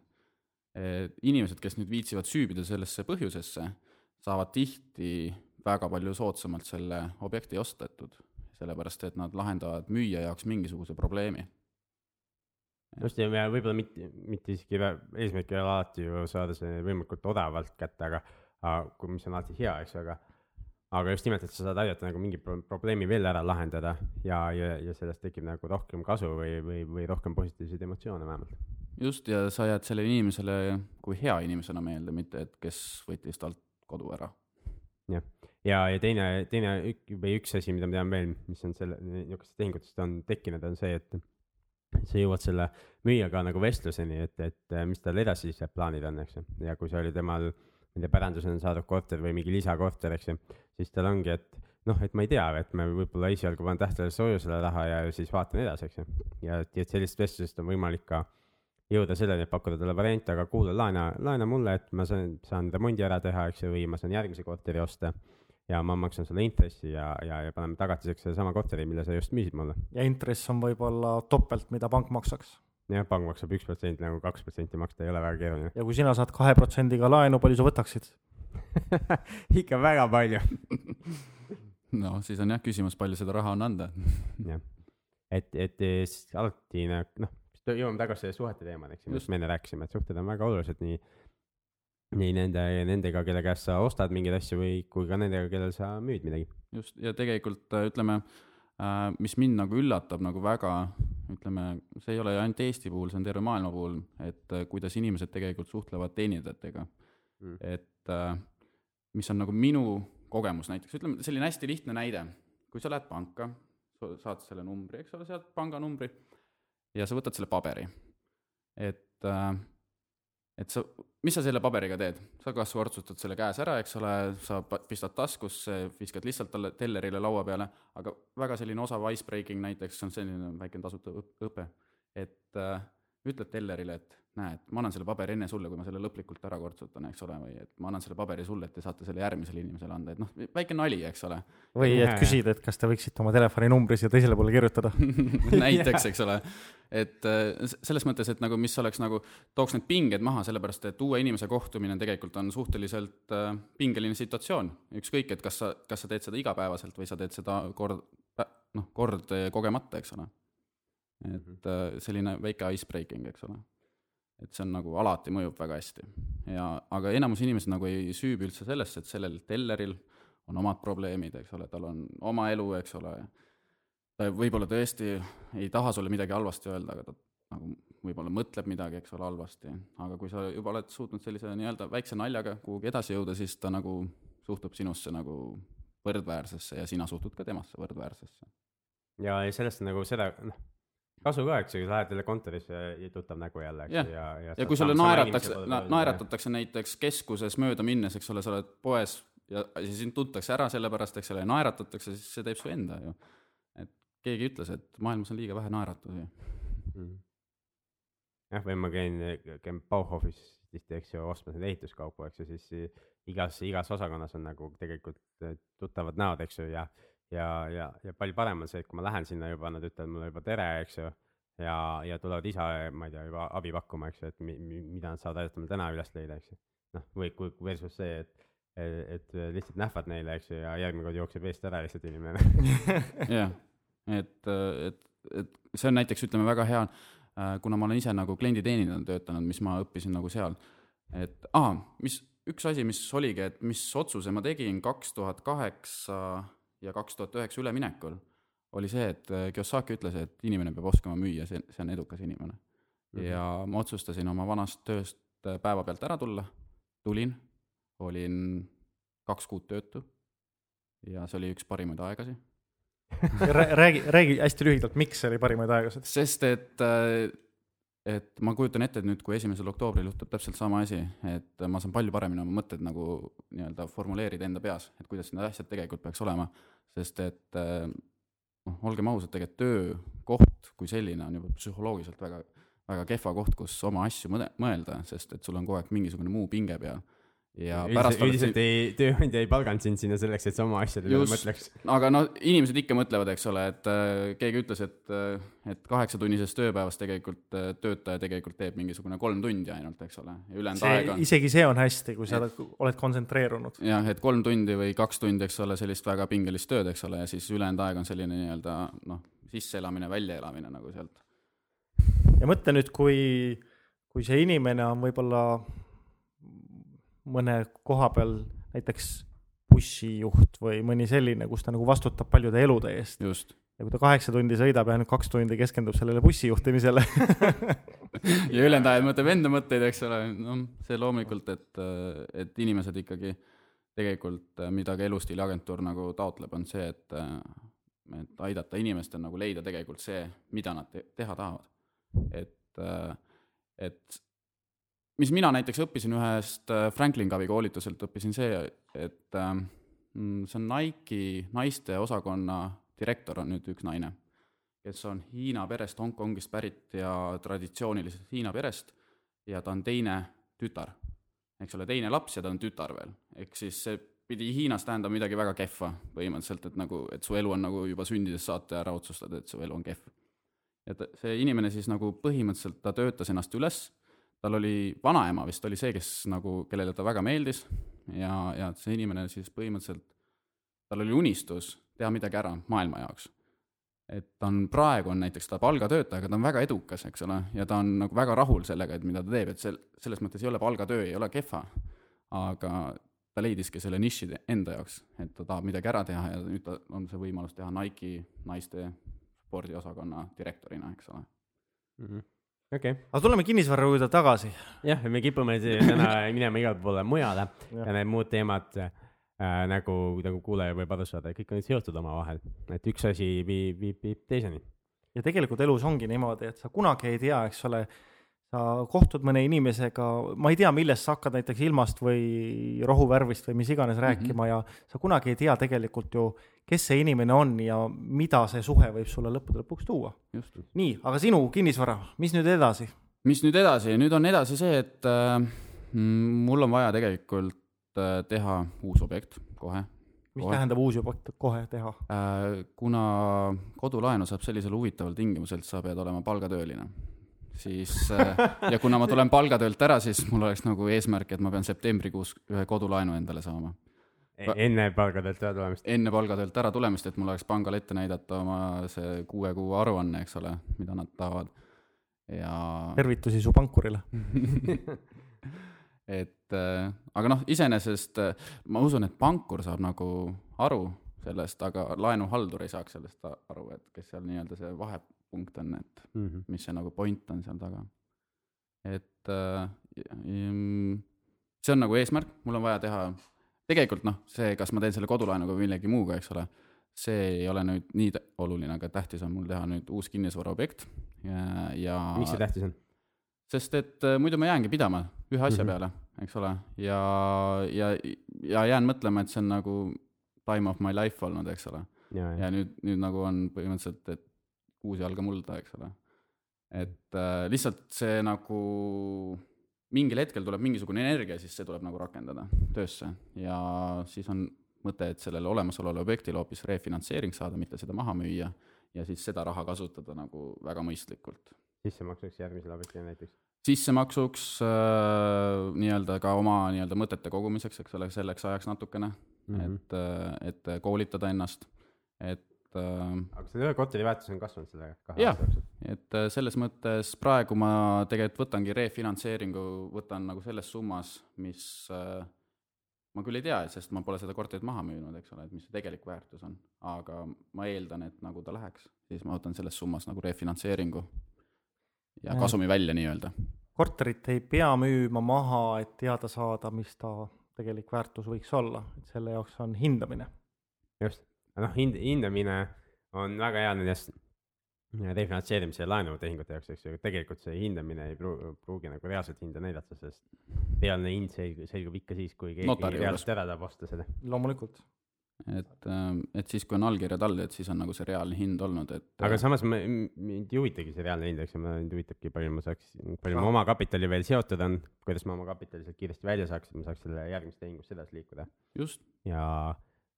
inimesed, kes nüüd viitsivad süübida sellesse põhjusesse, saavad tihti väga palju soodsamalt selle objekti ostetud, sellepärast et nad lahendavad müüja jaoks mingisuguse probleemi. just, ja võib-olla mitte, mitte isegi eesmärk ei ole alati ju saada see võimalikult odavalt kätte, aga, aga kui, mis on alati hea, eks ju, aga aga just nimelt, et sa saad aidata nagu mingi pro probleemi veel ära lahendada ja, ja, ja sellest tekib nagu rohkem kasu või, või, või rohkem positiivseid emotsioone vähemalt. just ja sa jääd sellele inimesele kui hea inimesena meelde, mitte et kes võttis talt kodu ära. jah, ja, ja teine, teine või üks asi, mida ma tean veel, mis on selle, niisugustest tehingutest on tekkinud, on see, et sa jõuad selle müüjaga nagu vestluseni, et, et mis tal edasised plaanid on, eks ju, ja kui see oli temal, ma ei tea, pärandusena saadud korter või mingi lisakorter, eks ju, siis tal ongi, et noh, et ma ei tea, et ma võib-olla esialgu panen tähtedele soojusele raha ja siis vaatan edasi, eks ju. ja, et sellisest vestlusest on võimalik ka jõuda selleni, et pakkuda talle variante, aga kuule, laena, laena mulle, et ma saan, saan remondi ära teha, eks ju, või ma saan järgmise korteri osta ja ma maksan sulle intressi ja, ja, ja paneme tagatiseks sedasama korteri, mille sa just müüsid mulle. ja intress on võib-olla topelt, mida pank maksaks. jah, pank maksab üks protsenti, nagu kaks protsenti maksta ei ole väga keeruline. ja kui sina saad kahe protsendiga laenu, palju sa võtaksid ikka väga palju no siis on jah küsimus, palju seda raha on anda. jah, et, et siis alati noh, jõuame tagasi selle suhete teemani, eks ju, millest me enne rääkisime, et suhted on väga olulised nii, nii nende, nendega, kelle käest sa ostad mingeid asju või, kui ka nendega, kellel sa müüd midagi. just, ja tegelikult äh, ütleme, äh, mis mind nagu üllatab nagu väga, ütleme, see ei ole ainult Eesti puhul, see on terve maailma puhul, et äh, kuidas inimesed tegelikult suhtlevad teenindajatega mm.. et mis on nagu minu kogemus näiteks, ütleme selline hästi lihtne näide, kui sa lähed panka, saad selle numbri, eks ole, sealt panganumbri ja sa võtad selle paberi. et, äh, et sa, mis sa selle paberiga teed, sa kas kortsutad selle käes ära, eks ole, sa pistad taskusse, viskad lihtsalt talle tellerile laua peale, aga väga selline osav icebreaking näiteks on selline väikene tasuta õpe, et äh, ütled tellerile, et näe, et ma annan selle paberi enne sulle, kui ma selle lõplikult ära kortsutan, eks ole, või et ma annan selle paberi sulle, et te saate selle järgmisele inimesele anda, et noh, väike nali, eks ole. või et küsid, et kas te võiksite oma telefoninumbri siia teisele poole kirjutada näiteks, eks ole. et äh, selles mõttes, et nagu mis oleks nagu, tooks need pinged maha, sellepärast et uue inimese kohtumine tegelikult on suhteliselt äh, pingeline situatsioon. ükskõik, et kas sa, kas sa teed seda igapäevaselt või sa teed seda kord, noh, kord kogemata, eks ole. Et äh, selline väike icebreaking, eks ole. Et see on nagu alati mõjub väga hästi. ja, aga enamus inimesed nagu ei süübi üldse sellesse, et sellel telleril on omad probleemid, eks ole, tal on oma elu, eks ole, ta võib-olla tõesti ei taha sulle midagi halvasti öelda, aga ta nagu võib-olla mõtleb midagi, eks ole, halvasti, aga kui sa juba oled suutnud sellise nii-öelda väikse naljaga kuhugi edasi jõuda, siis ta nagu suhtub sinusse nagu võrdväärsesse ja sina suhtud ka temasse võrdväärsesse. ja, ja sellest nagu seda, noh kasu ka, eks ju, lähed jälle kontorisse ja tuttav nägu jälle, eks ju, ja, ja. ja kui sulle naeratakse, naeratatakse näiteks keskuses mööda minnes, eks ole, sa oled poes ja siis sind tuntakse ära selle pärast, eks ole, ja naeratatakse, siis see teeb su enda ju. et keegi ütles, et maailmas on liiga vähe naeratusi mm.. jah, või ma käin, käin Bauhofis tihti, eks ju, ostmas neid ehituskaupu, eks ju, siis igas, igas osakonnas on nagu tegelikult tuttavad näod, eks ju, ja ja, ja, ja palju parem on see, et kui ma lähen sinna juba, nad ütlevad mulle juba tere, eks ju. ja, ja tulevad ise, ma ei tea, juba abi pakkuma, eks ju, et mi, mi, mida nad saavad aidata mul täna üles leida, eks ju. noh, või kui versus see, et, et lihtsalt nähvad neile, eks ju, ja järgmine kord jookseb eest ära lihtsalt inimene. jah, et, et, et see on näiteks, ütleme, väga hea, kuna ma olen ise nagu klienditeenindajana töötanud, mis ma õppisin nagu seal, et aa, mis, üks asi, mis oligi, et mis otsuse ma tegin kaks tuhat kaheksa ja kaks tuhat üheksa üleminekul oli see, et äh, Kiyosaki ütles, et inimene peab oskama müüa, see, see on edukas inimene mm. -hmm. ja ma otsustasin oma vanast tööst äh, päevapealt ära tulla, tulin, olin kaks kuud töötu ja see oli üks parimaid aegasi räägi, räägi hästi lühidalt, miks see oli parimaid aegasid? sest et äh, et ma kujutan ette, et nüüd, kui esimesel oktoobril juhtub täpselt sama asi, et ma saan palju paremini oma mõtted nagu nii-öelda formuleerida enda peas, et kuidas need asjad tegelikult peaks olema, sest et eh, noh, olgem ausad, tegelikult töökoht kui selline on juba psühholoogiliselt väga, väga kehva koht, kus oma asju mõelda, sest et sul on kogu aeg mingisugune muu pinge peal ja pärast üldiselt ei, tööandja ei palganud sind sinna selleks, et sa oma asjade peale mõtleks. aga no inimesed ikka mõtlevad, eks ole, et äh, keegi ütles, et äh,, et kaheksatunnisest tööpäevast tegelikult äh, töötaja tegelikult teeb mingisugune kolm tundi ainult, eks ole, ja ülejäänud aeg on. isegi see on hästi, kui sa et, oled kontsentreerunud. jah, et kolm tundi või kaks tundi, eks ole, sellist väga pingelist tööd, eks ole, ja siis ülejäänud aeg on selline nii-öelda noh, sisseelamine, väljaelamine nagu sealt. ja mõtle nüüd, kui, kui see inimene on võib-olla mõne koha peal näiteks bussijuht või mõni selline, kus ta nagu vastutab paljude elude eest. ja kui ta kaheksa tundi sõidab ja ainult kaks tundi keskendub sellele bussi juhtimisele ja ülejäänud ajal mõtleb enda mõtteid, eks ole, noh, see loomulikult, et, et inimesed ikkagi tegelikult, mida ka elustiiliagentuur nagu taotleb, on see, et, et aidata inimestel nagu leida tegelikult see, mida nad te teha tahavad. et, et mis mina näiteks õppisin ühest äh, Franklin Covey koolituselt, õppisin see, et mm, see on Nike'i naiste osakonna direktor on nüüd üks naine kes on Hiina perest, Hongkongist pärit ja traditsioonilisest Hiina perest ja ta on teine tütar. eks ole, teine laps ja ta on tütar veel, ehk siis see pidi Hiinas tähendama midagi väga kehva põhimõtteliselt, et nagu, et su elu on nagu juba sündidest saate ära otsustada, et su elu on kehv. ta, see inimene siis nagu põhimõtteliselt ta töötas ennast üles, tal oli vanaema vist oli see, kes nagu, kellele ta väga meeldis ja, ja see inimene siis põhimõtteliselt, tal oli unistus teha midagi ära maailma jaoks et ta on praegu on näiteks ta palgatöötaja, aga ta on väga edukas, eks ole, ja ta on nagu väga rahul sellega, et mida ta teeb, et sel-, selles mõttes ei ole palgatöö, ei ole kehva. aga ta leidiski selle niši enda jaoks, et ta tahab midagi ära teha ja nüüd ta on see võimalus teha Nike'i naiste spordiosakonna direktorina, eks ole. okei, aga tuleme kinnisvara juurde tagasi. jah, me kipume täna minema igale poole mujale Jah. ja need muud teemad äh, nagu, nagu kuulaja võib aru saada, kõik on seotud omavahel, et üks asi viib, viib, viib teiseni. ja tegelikult elus ongi niimoodi, et sa kunagi ei tea, eks ole, sa kohtud mõne inimesega, ma ei tea, millest sa hakkad näiteks ilmast või rohuvärvist või mis iganes rääkima mm -hmm. ja sa kunagi ei tea tegelikult ju, kes see inimene on ja mida see suhe võib sulle lõppude lõpuks tuua. nii, aga sinu kinnisvara, mis nüüd edasi? mis nüüd edasi, nüüd on edasi see, et äh, mul on vaja tegelikult äh, teha uus objekt kohe mis Kohe. tähendab uus juba kohe teha? Äh, kuna kodulaenu saab sellisel huvitaval tingimusel, et sa pead olema palgatööline, siis äh, ja kuna ma tulen palgatöölt ära, siis mul oleks nagu eesmärk, et ma pean septembrikuus ühe kodulaenu endale saama. enne palgatöölt ära tulemist. enne palgatöölt ära tulemist, et mul oleks pangale ette näidata oma see kuue kuu aruanne, eks ole, mida nad tahavad. ja tervitusi su pankurile. et äh, aga noh, iseenesest äh, ma usun, et pankur saab nagu aru sellest, aga laenuhaldur ei saaks sellest aru, et kes seal nii-öelda see vahepunkt on, et Mhm. mis see nagu point on seal taga. et äh, mm, see on nagu eesmärk, mul on vaja teha, tegelikult noh, see, kas ma teen selle kodulaenuga või millegi muuga, eks ole, see ei ole nüüd nii oluline, aga tähtis on mul teha nüüd uus kinnisvaraobjekt ja, ja miks see tähtis on? sest et äh, muidu ma jäängi pidama ühe asja mm -hmm. peale, eks ole, ja, ja, ja jään mõtlema, et see on nagu time of my life olnud, eks ole. ja, ja ja nüüd, nüüd nagu on põhimõtteliselt, et kuus jalga mulda, eks ole. et äh, lihtsalt see nagu mingil hetkel tuleb mingisugune energia, siis see tuleb nagu rakendada töösse ja siis on mõte, et sellele olemasolevale objektile hoopis refinantseering saada, mitte seda maha müüa ja siis seda raha kasutada nagu väga mõistlikult sissemaksuks järgmisele objektile näiteks. sissemaksuks äh, nii-öelda ka oma nii-öelda mõtete kogumiseks, eks ole, selleks ajaks natukene mm. -hmm. et, et koolitada ennast, et äh, aga selle ühe korteri väärtus on kasvanud selle kahe aasta jooksul. et äh, selles mõttes praegu ma tegelikult võtangi refinantseeringu, võtan nagu selles summas, mis äh, ma küll ei tea, sest ma pole seda korterit maha müünud, eks ole, et mis see tegelik väärtus on, aga ma eeldan, et nagu ta läheks, siis ma võtan selles summas nagu refinantseeringu ja Ja. kasumi välja nii-öelda. korterit ei pea müüma maha, et teada saada, mis ta tegelik väärtus võiks olla, et selle jaoks on hindamine. just, noh, hind, hindamine on väga hea nendest refinantseerimise ja laenutehingute jaoks, eks ju, tegelikult see hindamine ei pruugi, pruugi nagu reaalset hinda näidata, sest reaalne hind selgub, selgub ikka siis, kui keegi Notari reaalselt ära tahab osta seda. loomulikult. et, et siis, kui on allkirjad all, et siis on nagu see reaalne hind olnud, et aga samas ma, mind ei huvitagi see reaalne hind, eks ju, mind huvitabki, palju ma saaks, palju Ah. mu omakapitali veel seotud on, kuidas ma oma kapitali sealt kiiresti välja saaks, et ma saaks selle järgmises tehingus edasi liikuda just, ja,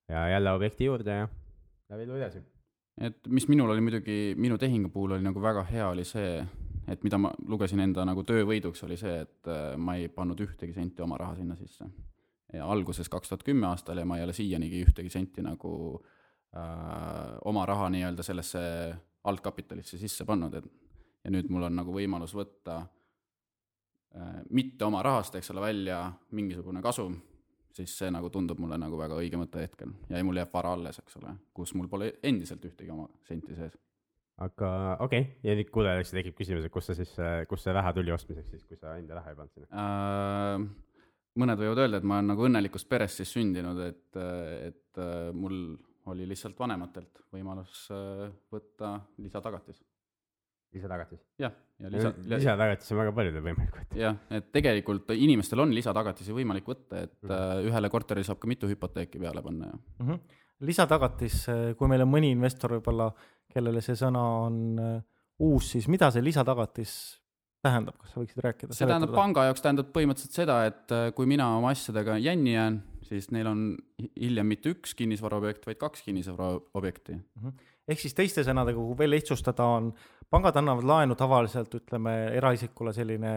ja jälle objekti juurde ja läbi elu edasi. et mis minul oli muidugi, minu tehingu puhul oli nagu väga hea, oli see, et mida ma lugesin enda nagu töövõiduks, oli see, et äh, ma ei pannud ühtegi senti oma raha sinna sisse. ja alguses kaks tuhat kümme aastal ja ma ei ole siianigi ühtegi senti nagu äh, oma raha nii-öelda sellesse algkapitalisse sisse pannud, et ja nüüd mul on nagu võimalus võtta äh, mitte oma rahast, eks ole, välja mingisugune kasum, siis see nagu tundub mulle nagu väga õige mõte hetkel ja mul jääb vara alles, eks ole, kus mul pole endiselt ühtegi oma senti sees. aga okei okay., ja nüüd kuulajal eks tekib küsimus, et kust sa siis, kust see raha tuli ostmiseks siis, kui sa enda raha ei pannud sinna? Äh, mõned võivad öelda, et ma olen nagu õnnelikust perest siis sündinud, et, et äh, mul oli lihtsalt vanematelt võimalus äh, võtta lisatagatis. lisatagatis? jah, ja lisa, lisatagatis on väga paljudel võimalik võtta. jah, et tegelikult inimestel on lisatagatisi võimalik võtta, et Mhm. äh, ühele korterile saab ka mitu hüpoteeki peale panna ja mm. -hmm. lisatagatis, kui meil on mõni investor võib-olla, kellele see sõna on äh, uus, siis mida see lisatagatis tähendab, kas sa võiksid rääkida? see tähendab, panga jaoks tähendab põhimõtteliselt seda, et äh, kui mina oma asjadega jänni jään, siis neil on hi- hiljem mitte üks kinnisvaraobjekt, vaid kaks kinnisvaraobjekti. Ehk siis teiste sõnadega, kui veel lihtsustada, on pangad annavad laenu tavaliselt ütleme eraisikule selline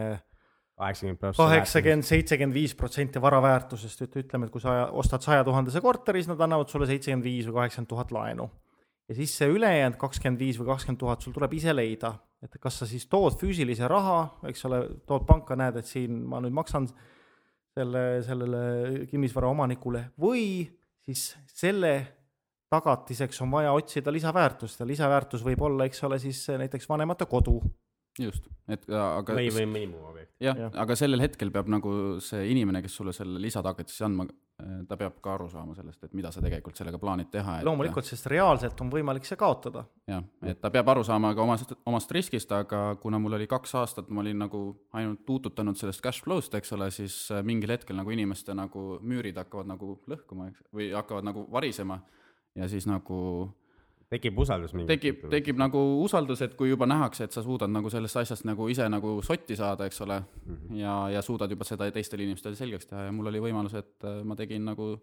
kaheksakümmend seitsekümmend viis protsenti vara väärtusest, et ütleme, et kui sa ostad saja tuhandese korteris, nad annavad sulle seitsekümmend viis või kaheksakümmend tuhat laenu. ja siis see ülejäänud kakskümmend viis või kakskümmend tuhat sul tuleb ise leida, et kas sa siis tood füüsilise raha, eks ole, tood panka, näed, et siin ma nüüd maksan selle, sellele kinnisvara omanikule või siis selle tagatiseks on vaja otsida lisaväärtust ja lisaväärtus võib olla, eks ole, siis näiteks vanemate kodu. just, et äh, aga või, või mõni muu objekt. jah jah., aga sellel hetkel peab nagu see inimene, kes sulle selle lisatagatise andma, ta peab ka aru saama sellest, et mida sa tegelikult sellega plaanid teha. loomulikult, sest reaalselt on võimalik see kaotada jah, et ta peab aru saama ka omast, omast riskist, aga kuna mul oli kaks aastat, ma olin nagu ainult tuututanud sellest cash flow'st, eks ole, siis äh, mingil hetkel nagu inimeste nagu müürid hakkavad nagu lõhkuma, eks, või hakkavad nagu varisema ja siis nagu tekib usaldus mingi. tekib, tekib nagu usaldus, et kui juba nähakse, et sa suudad nagu sellest asjast nagu ise nagu sotti saada, eks ole, Mhm. ja, ja suudad juba seda teistele inimestele selgeks teha ja mul oli võimalus, et äh, ma tegin nagu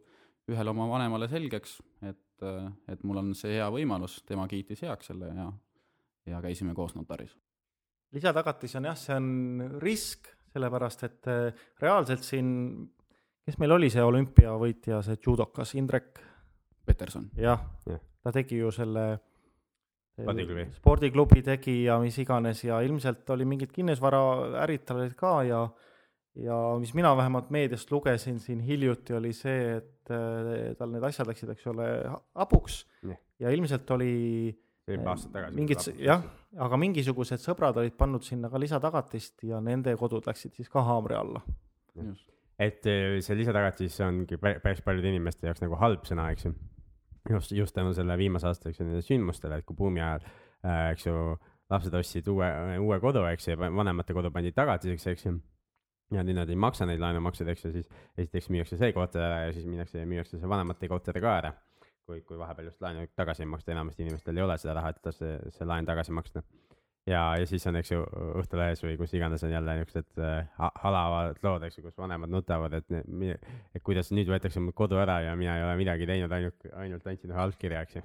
ühele oma vanemale selgeks, et, et mul on see hea võimalus, tema kiitis heaks selle ja, ja käisime koos notaris. lisatagatis on jah, see on risk, sellepärast et äh, reaalselt siin, kes meil oli see olümpiavõitja, see judokas Indrek, Peterson, jah Jah., ta tegi ju selle Spordiklubi. spordiklubi tegi ja mis iganes ja ilmselt oli mingid kinnisvaraärid tal olid ka ja ja mis mina vähemalt meediast lugesin siin hiljuti, oli see, et äh, tal need asjad läksid, eks ole, hapuks Jah. ja ilmselt oli juba aastaid tagasi. mingid, jah, aga mingisugused sõbrad olid pannud sinna ka lisatagatist ja nende kodud läksid siis ka haamri alla. just, et eh, see lisatagatis ongi pä- päris paljude inimeste jaoks nagu halb sõna, eks ju. just, just tänu selle viimase aasta, eks ju, nende sündmustele, et kui buumi ajal äh,, eks ju, lapsed ostsid uue, uue kodu, eks ju, vanemate kodu pandi tagatiseks, eks ju. ja nüüd nad ei maksa neid laenumakseid, eks ju, siis esiteks müüakse see korter ära ja siis minnakse müüakse see vanemate korter ka ära. kui, kui vahepeal just laenu tagasi ei maksta, enamasti inimestel ei ole seda raha, et see, see laen tagasi maksta ja, ja siis on, eks ju, Õhtulehes või kus iganes on jälle niisugused äh, ha- halavad lood, eks ju, kus vanemad nutavad, et, et kuidas nüüd võetakse mul kodu ära ja mina ei ole midagi teinud, ainult, ainult andsin ühe allkirja, eks ju.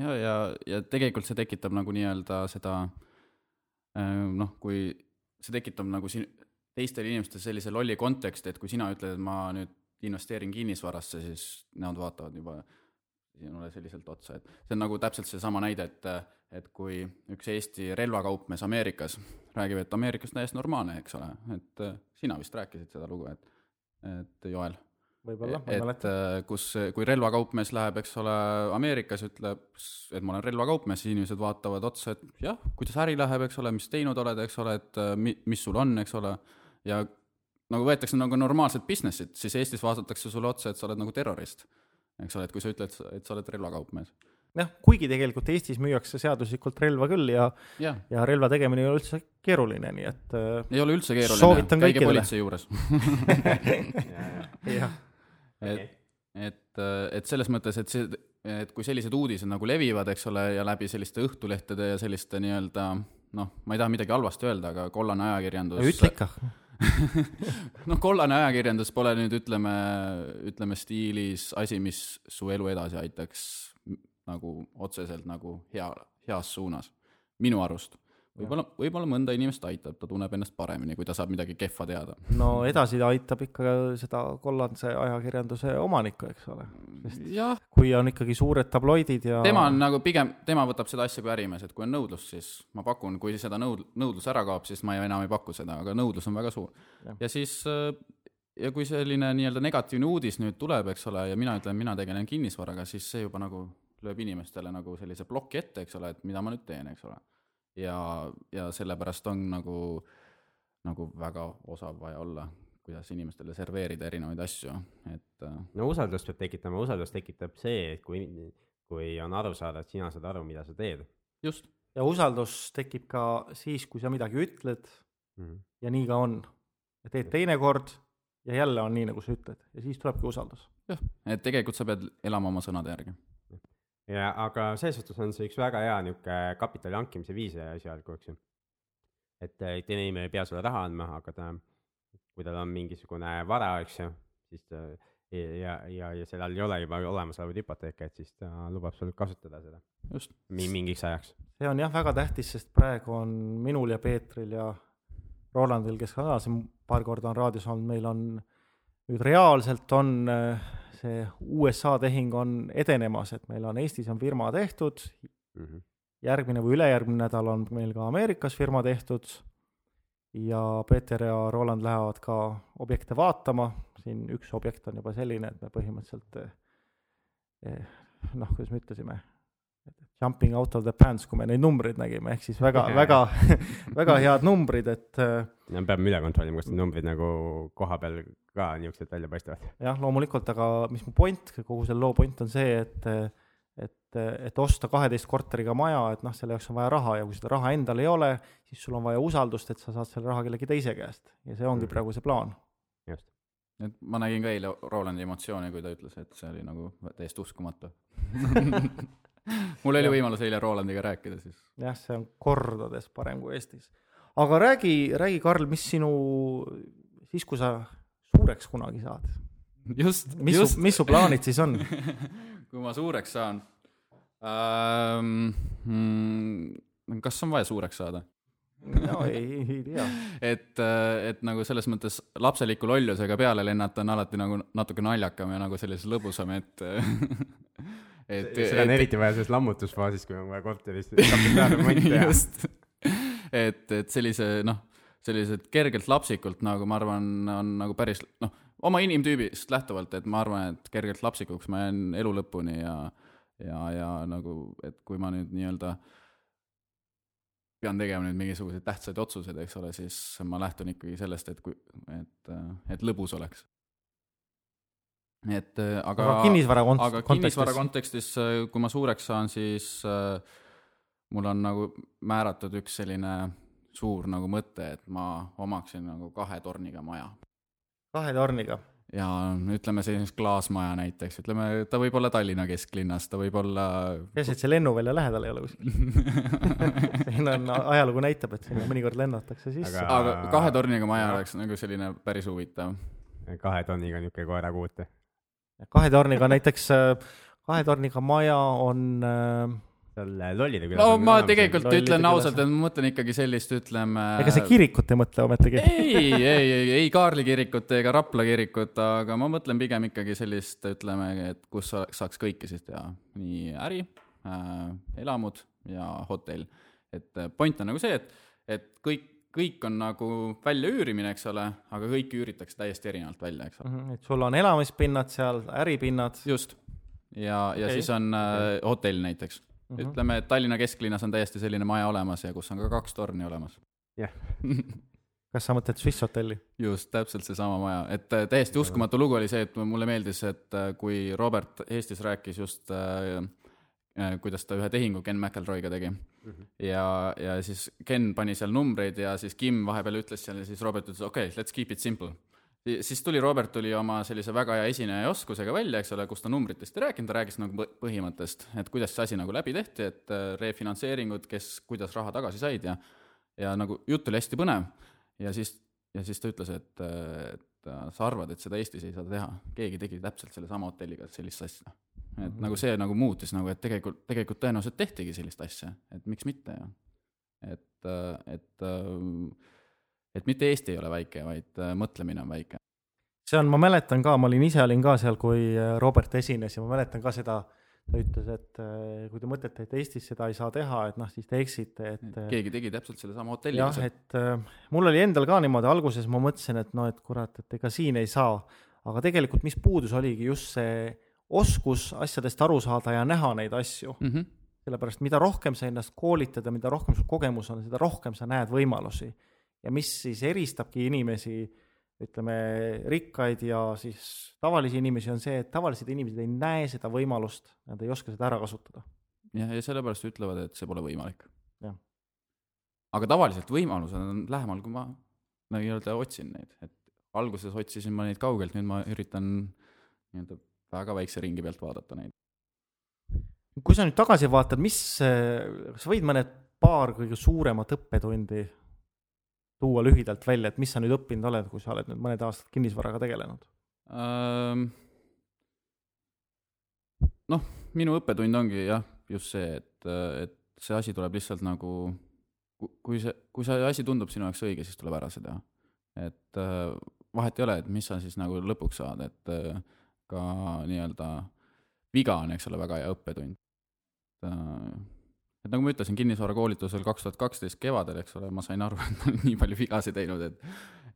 ja, ja, ja tegelikult see tekitab nagu nii-öelda seda äh, noh, kui see tekitab nagu siin teistel inimestel sellise lolli konteksti, et kui sina ütled, et ma nüüd investeerin kinnisvarasse, siis nemad vaatavad juba sinule selliselt otsa, et see on nagu täpselt seesama näide, et et kui üks Eesti relvakaupmees Ameerikas räägib, et Ameerikas täiesti normaalne, eks ole, et äh, sina vist rääkisid seda lugu, et et Joel võib-olla, ma ei et mäleta. äh, kus, kui relvakaupmees läheb, eks ole, Ameerikas ütleb, et ma olen relvakaupmees, inimesed vaatavad otsa, et jah, kuidas äri läheb, eks ole, mis teinud oled, eks ole, et äh, mi-, mis sul on, eks ole, ja nagu võetakse nagu normaalset business'it, siis Eestis vaadatakse sulle otsa, et sa oled nagu terrorist. Eks ole, et kui sa ütled, et sa oled relvakaupmees. jah, kuigi tegelikult Eestis müüakse seaduslikult relva küll ja, jah, ja relva tegemine ei ole üldse keeruline, nii et äh, ei ole üldse keeruline, käige politsei juures. jah, et, et, et selles mõttes, et see, et kui sellised uudised nagu levivad, eks ole, ja läbi selliste õhtulehtede ja selliste nii-öelda noh, ma ei taha midagi halvasti öelda, aga kollane ajakirjandus ütle ikka. noh, kollane ajakirjandus pole nüüd ütleme, ütleme stiilis asi, mis su elu edasi aitaks nagu otseselt nagu hea, heas suunas, minu arust. võib-olla, võib-olla mõnda inimest aitab, ta tunneb ennast paremini, kui ta saab midagi kehva teada. no edasi ta aitab ikka seda kollase ajakirjanduse omanikku, eks ole. kui on ikkagi suured tabloidid ja tema on nagu pigem, tema võtab seda asja kui ärimees, et kui on nõudlus, siis ma pakun, kui seda nõud-, nõudlus ära kaob, siis ma ei- enam ei paku seda, aga nõudlus on väga suur ja siis äh, ja kui selline nii-öelda negatiivne uudis nüüd tuleb, eks ole, ja mina ütlen, mina tegelen kinnisvaraga, siis see juba nagu lööb inimestele nagu sellise ploki ette, eks ole, et mida ma nüüd teen, eks ole. Ja, ja sellepärast on nagu, nagu väga osav vaja olla, kuidas inimestele serveerida erinevaid asju, et. Äh, no usaldust peab tekitama, usaldust tekitab see, et kui, kui on aru saada, et sina saad aru, mida sa teed. just. ja usaldus tekib ka siis, kui sa midagi ütled mm -hmm. ja nii ka on. ja teed teinekord ja jälle on nii, nagu sa ütled ja siis tulebki usaldus. jah, et tegelikult sa pead elama oma sõnade järgi. Ja aga selles suhtes on see üks väga hea niisugune kapitali hankimise viis esialgu, eks ju. et teine inimene ei pea sulle raha andma, aga ta, kui tal on mingisugune vara, eks ju, siis ta ja, ja, ja sellel ei ole juba olemasolevaid hüpoteeke, et siis ta lubab sul kasutada seda. just. mingiks ajaks. see on jah, väga tähtis, sest praegu on minul ja Peetril ja Rolandil, kes ka siin paar korda on raadios olnud, meil on nüüd reaalselt on äh, see USA tehing on edenemas, et meil on Eestis on firma tehtud. Mm, -hmm. järgmine või ülejärgmine nädal on meil ka Ameerikas firma tehtud. Ja Peeter ja Roland lähevad ka objekte vaatama, siin üks objekt on juba selline, et me põhimõtteliselt eh, eh, noh, kuidas me ütlesime, jumping out of the pants, kui me neid numbreid nägime, ehk siis väga, väga, väga head numbrid, et. Äh, no peame üle kontrollima, kas need numbrid nagu koha peal ka niisugused välja paistavad. jah, loomulikult, aga mis mu point, kogu selle loo point on see, et, et, et osta kaheteist korteriga maja, et noh, selle jaoks on vaja raha ja kui seda raha endal ei ole, siis sul on vaja usaldust, et sa saad selle raha kellegi teise käest ja see ongi mm praegu see plaan. just et ma nägin ka eile Rolandi emotsiooni, kui ta ütles, et see oli nagu täiesti uskumatu mul oli võimalus eile Rolandiga rääkida siis. jah, see on kordades parem kui Eestis. aga räägi, räägi, Karl, mis sinu, siis kui sa suureks kunagi saad? just, just. mis su plaanid siis on kui ma suureks saan ähm,? Mm, kas on vaja suureks saada? no ei, ei tea. et, et nagu selles mõttes lapseliku lollusega peale lennata on alati nagu natuke naljakam ja nagu sellisem lõbusam, et et seda on eriti vaja selles lammutusfaasis, kui on vaja korteris kapitaalremonti teha. just, et, et sellise noh, sellised kergelt lapsikult nagu ma arvan, on nagu päris noh, oma inimtüübist lähtuvalt, et ma arvan, et kergelt lapsikuks ma jään elu lõpuni ja ja, ja nagu, et kui ma nüüd nii-öelda pean tegema nüüd mingisuguseid tähtsaid otsuseid, eks ole, siis ma lähtun ikkagi sellest, et kui, et, et lõbus oleks et äh, aga, aga kinnisvara kont-. aga kinnisvara kontekstis, äh, kui ma suureks saan, siis äh, mul on nagu määratud üks selline suur nagu mõte, et ma omaksin nagu kahe torniga maja. kahe torniga? ja ütleme sellist klaasmaja näiteks, ütleme, ta võib olla Tallinna kesklinnas, ta võib olla. peaasi, et see lennuvälja lähedal ei ole kuskil siin on, ajalugu näitab, et sinna mõnikord lennatakse sisse. aga, aga kahe torniga maja oleks nagu selline päris huvitav. kahe tonniga niisugune koerakuut kahe torniga näiteks, äh, kahe torniga maja on äh, seal Lollide külas. no ma tegelikult Lollide ütlen ausalt, et ma mõtlen ikkagi sellist, ütleme. ega sa kirikut ei mõtle ometigi? ei, ei, ei, ei Kaarli kirikut ega Rapla kirikut, aga ma mõtlen pigem ikkagi sellist, ütleme, et kus saaks kõike siis teha, nii äri äh,, elamud ja hotell. et point on nagu see, et, et kõik kõik on nagu väljaüürimine, eks ole, aga kõiki üüritakse täiesti erinevalt välja, eks ole. -hmm, et sul on elamispinnad seal, äripinnad. just. ja okay., ja siis on äh, hotell näiteks mm. -hmm. ütleme, et Tallinna kesklinnas on täiesti selline maja olemas ja kus on ka kaks torni olemas. jah kas sa mõtled Swiss hotelli? just, täpselt seesama maja, et äh, täiesti uskumatu lugu oli see, et mulle meeldis, et äh, kui Robert Eestis rääkis just Äh, kuidas ta ühe tehingu Ken McElroy'ga tegi mm. -hmm. ja, ja siis Ken pani seal numbreid ja siis Kim vahepeal ütles seal ja siis Robert ütles okei okay,, let's keep it simple. siis tuli Robert tuli oma sellise väga hea esineja oskusega välja, eks ole, kus ta numbritest ei rääkinud, ta rääkis nagu põhimõttest, et kuidas see asi nagu läbi tehti, et äh, refinantseeringud, kes, kuidas raha tagasi said ja ja nagu jutt oli hästi põnev ja siis, ja siis ta ütles, et, et sa arvad, et seda Eestis ei saa teha, keegi tegi täpselt sellesama hotelliga sellist asja et mm -hmm. nagu see nagu muutis nagu, et tegelikult, tegelikult tõenäoliselt tehtigi sellist asja, et miks mitte ju. et, et, et mitte Eesti ei ole väike, vaid mõtlemine on väike. see on, ma mäletan ka, ma olin ise olin ka seal, kui Robert esines ja ma mäletan ka seda, ta ütles, et kui te mõtlete, et Eestis seda ei saa teha, et noh, siis te eksite, et keegi tegi täpselt sellesama hotelli. jah, et mul oli endal ka niimoodi, alguses ma mõtlesin, et noh, et kurat, et ega siin ei saa, aga tegelikult mis puudus, oligi just see oskus asjadest aru saada ja näha neid asju mm. -hmm. sellepärast mida rohkem sa ennast koolitad ja mida rohkem sul kogemus on, seda rohkem sa näed võimalusi. ja mis siis eristabki inimesi, ütleme, rikkaid ja siis tavalisi inimesi, on see, et tavalised inimesed ei näe seda võimalust, nad ei oska seda ära kasutada. ja, ja sellepärast ütlevad, et see pole võimalik Jah.. aga tavaliselt võimalused on lähemal, kui ma nii-öelda otsin neid, et alguses otsisin ma neid kaugelt, nüüd ma üritan nii-öelda väga väikse ringi pealt vaadata neid. kui sa nüüd tagasi vaatad, mis, kas võid mõned paar kõige suuremat õppetundi tuua lühidalt välja, et mis sa nüüd õppinud oled, kui sa oled nüüd mõned aastad kinnisvaraga tegelenud? noh, minu õppetund ongi jah, just see, et, et see asi tuleb lihtsalt nagu, kui see, kui see asi tundub sinu jaoks õige, siis tuleb ära see teha. et vahet ei ole, et mis sa siis nagu lõpuks saad, et ka nii-öelda viga on, eks ole, väga hea õppetund. et nagu ma ütlesin, kinnisvarakoolitusel kaks tuhat kaksteist kevadel, eks ole, ma sain aru, et ma olen nii palju vigasid teinud, et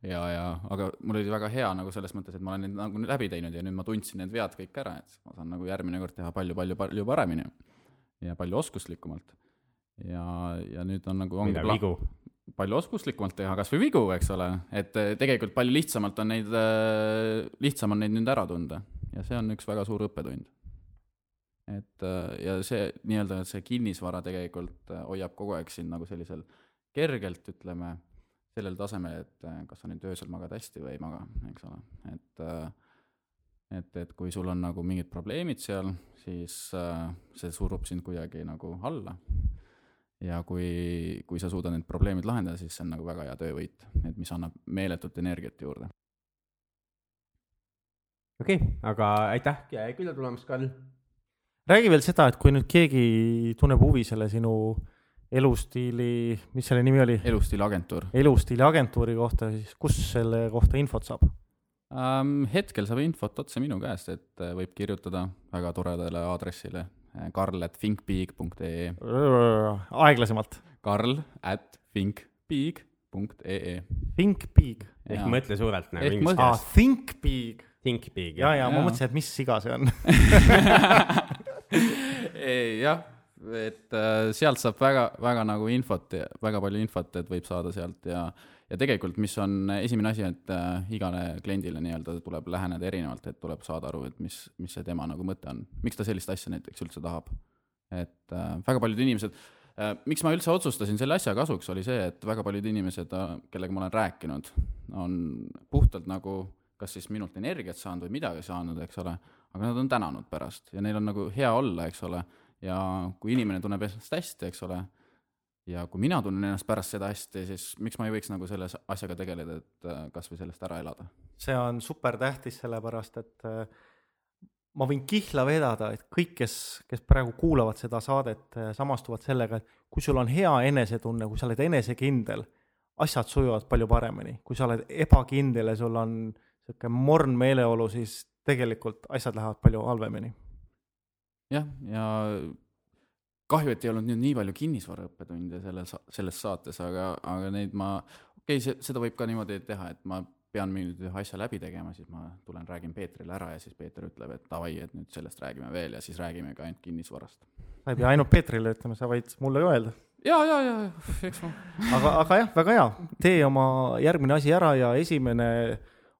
ja, ja aga mul oli väga hea nagu selles mõttes, et ma olen need nagu läbi teinud ja nüüd ma tundsin need vead kõik ära, et ma saan nagu järgmine kord teha palju-palju, palju paremini ja palju oskuslikumalt. ja, ja nüüd on nagu mida vigu. Palju oskuslikumalt teha kas või vigu, eks ole, et eh, tegelikult palju lihtsamalt on neid, lihtsam on neid nüüd ära tunda. Ja see on üks väga suur õppetund. et eh, ja see nii-öelda see kinnisvara tegelikult eh, hoiab kogu aeg sind nagu sellisel kergelt, ütleme, sellel tasemel, et eh, kas sa nüüd öösel magad hästi või ei maga, eks ole, et eh, et, et kui sul on nagu mingid probleemid seal, siis see surub sind kuidagi nagu alla ja kui, kui sa suudad need probleemid lahendada, siis see on nagu väga hea töövõit, et mis annab meeletut energiat juurde. okei okay,, aga aitäh külla tulemast, Karl. räägi veel seda, et kui nüüd keegi tunneb huvi selle sinu elustiili, mis selle nimi oli? elustiiliagentuur elustiiliagentuuri kohta, siis kus selle kohta infot saab? ähm,. hetkel saab infot otse minu käest, et äh, võib kirjutada väga toredale aadressile karl at thinkbig.ee, aeglasemalt. karl at thinkbig.ee. Think big. ehk mõtle suurelt nagu inglise aa keeles., think big. Think big. ja, ja ma mõtlesin, et mis siga see on. jah, et äh, sealt saab väga, väga nagu infot, väga palju infot, et võib saada sealt ja ja tegelikult, mis on esimene asi, et äh, igale kliendile nii-öelda tuleb läheneda erinevalt, et tuleb saada aru, et mis, mis see tema nagu mõte on, miks ta sellist asja näiteks üldse tahab. et äh, väga paljud inimesed äh,, miks ma üldse otsustasin selle asja kasuks, oli see, et väga paljud inimesed äh,, kellega ma olen rääkinud, on puhtalt nagu kas siis minult energiat saanud või midagi saanud, eks ole, aga nad on tänanud pärast ja neil on nagu hea olla, eks ole, ja kui inimene tunneb ennast hästi, eks ole, ja kui mina tunnen ennast pärast seda hästi, siis miks ma ei võiks nagu selle asjaga tegeleda, et äh, kas või sellest ära elada. see on super tähtis, sellepärast et äh, ma võin kihla vedada, et kõik, kes, kes praegu kuulavad seda saadet, samastuvad sellega, et kui sul on hea enesetunne, kui sa oled enesekindel, asjad sujuvad palju paremini, kui sa oled ebakindel ja sul on niisugune morn meeleolu, siis tegelikult asjad lähevad palju halvemini. jah, ja kahju, et ei olnud nüüd nii palju kinnisvaraõppetunde selles, selles saates, aga, aga neid ma, okei okay,, seda võib ka niimoodi teha, et ma pean mingi ühe asja läbi tegema, siis ma tulen, räägin Peetrile ära ja siis Peeter ütleb, et davai, et nüüd sellest räägime veel ja siis räägimegi ainult kinnisvarast. sa ei pea ainult Peetrile ütlema, sa võid mulle ka öelda. ja, ja, ja, eks ma aga, aga jah, väga hea, tee oma järgmine asi ära ja esimene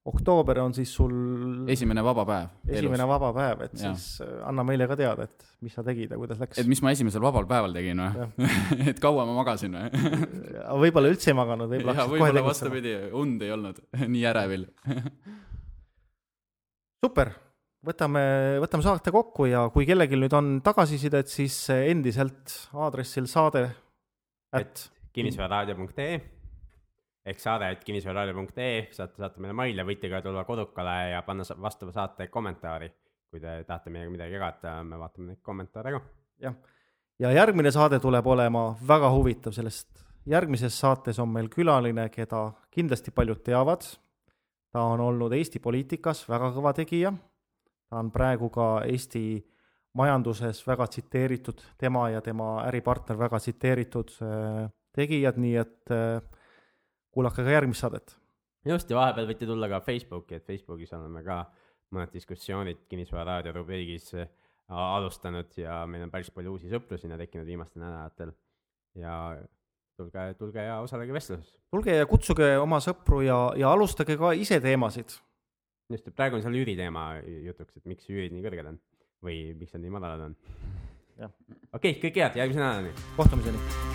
oktoober on siis sul esimene vaba päev. esimene vaba päev, et Jah. siis äh, anna meile ka teada, et mis sa tegid ja kuidas läks et. mis ma esimesel vabal päeval tegin või? et kaua ma magasin või? võib-olla üldse ei maganud, võib-olla ja hakkasid kohe tegutsema. vastupidi, und ei olnud nii ärevil. super, võtame, võtame saate kokku ja kui kellelgi nüüd on tagasisidet, siis endiselt aadressil saade at kinnisvararaadio.ee ehk saade, et kinnisvararaadio.ee, saate saata meile maile, võite ka tulla kodukale ja panna vastava saate kommentaari. kui te tahate meiega midagi jagada, me vaatame neid kommentaare ka. jah, ja järgmine saade tuleb olema väga huvitav, sellest järgmises saates on meil külaline, keda kindlasti paljud teavad. ta on olnud Eesti poliitikas väga kõva tegija. ta on praegu ka Eesti majanduses väga tsiteeritud, tema ja tema äripartner väga tsiteeritud äh, tegijad, nii et äh, kuulake ka järgmist saadet. just ja vahepeal võite tulla ka Facebooki, et Facebookis oleme ka mõned diskussioonid Kinnisvara raadio rubriigis äh, alustanud ja meil on päris palju uusi sõpru sinna tekkinud viimastel nädalatel. ja tulge, tulge ja osalege vestluses. tulge ja kutsuge oma sõpru ja, ja alustage ka ise teemasid. just, et praegu on seal üüriteema jutuks, et miks üürid nii kõrged on või miks nad nii madalad on. okei okay,, kõike head, järgmise nädalani. kohtumiseni.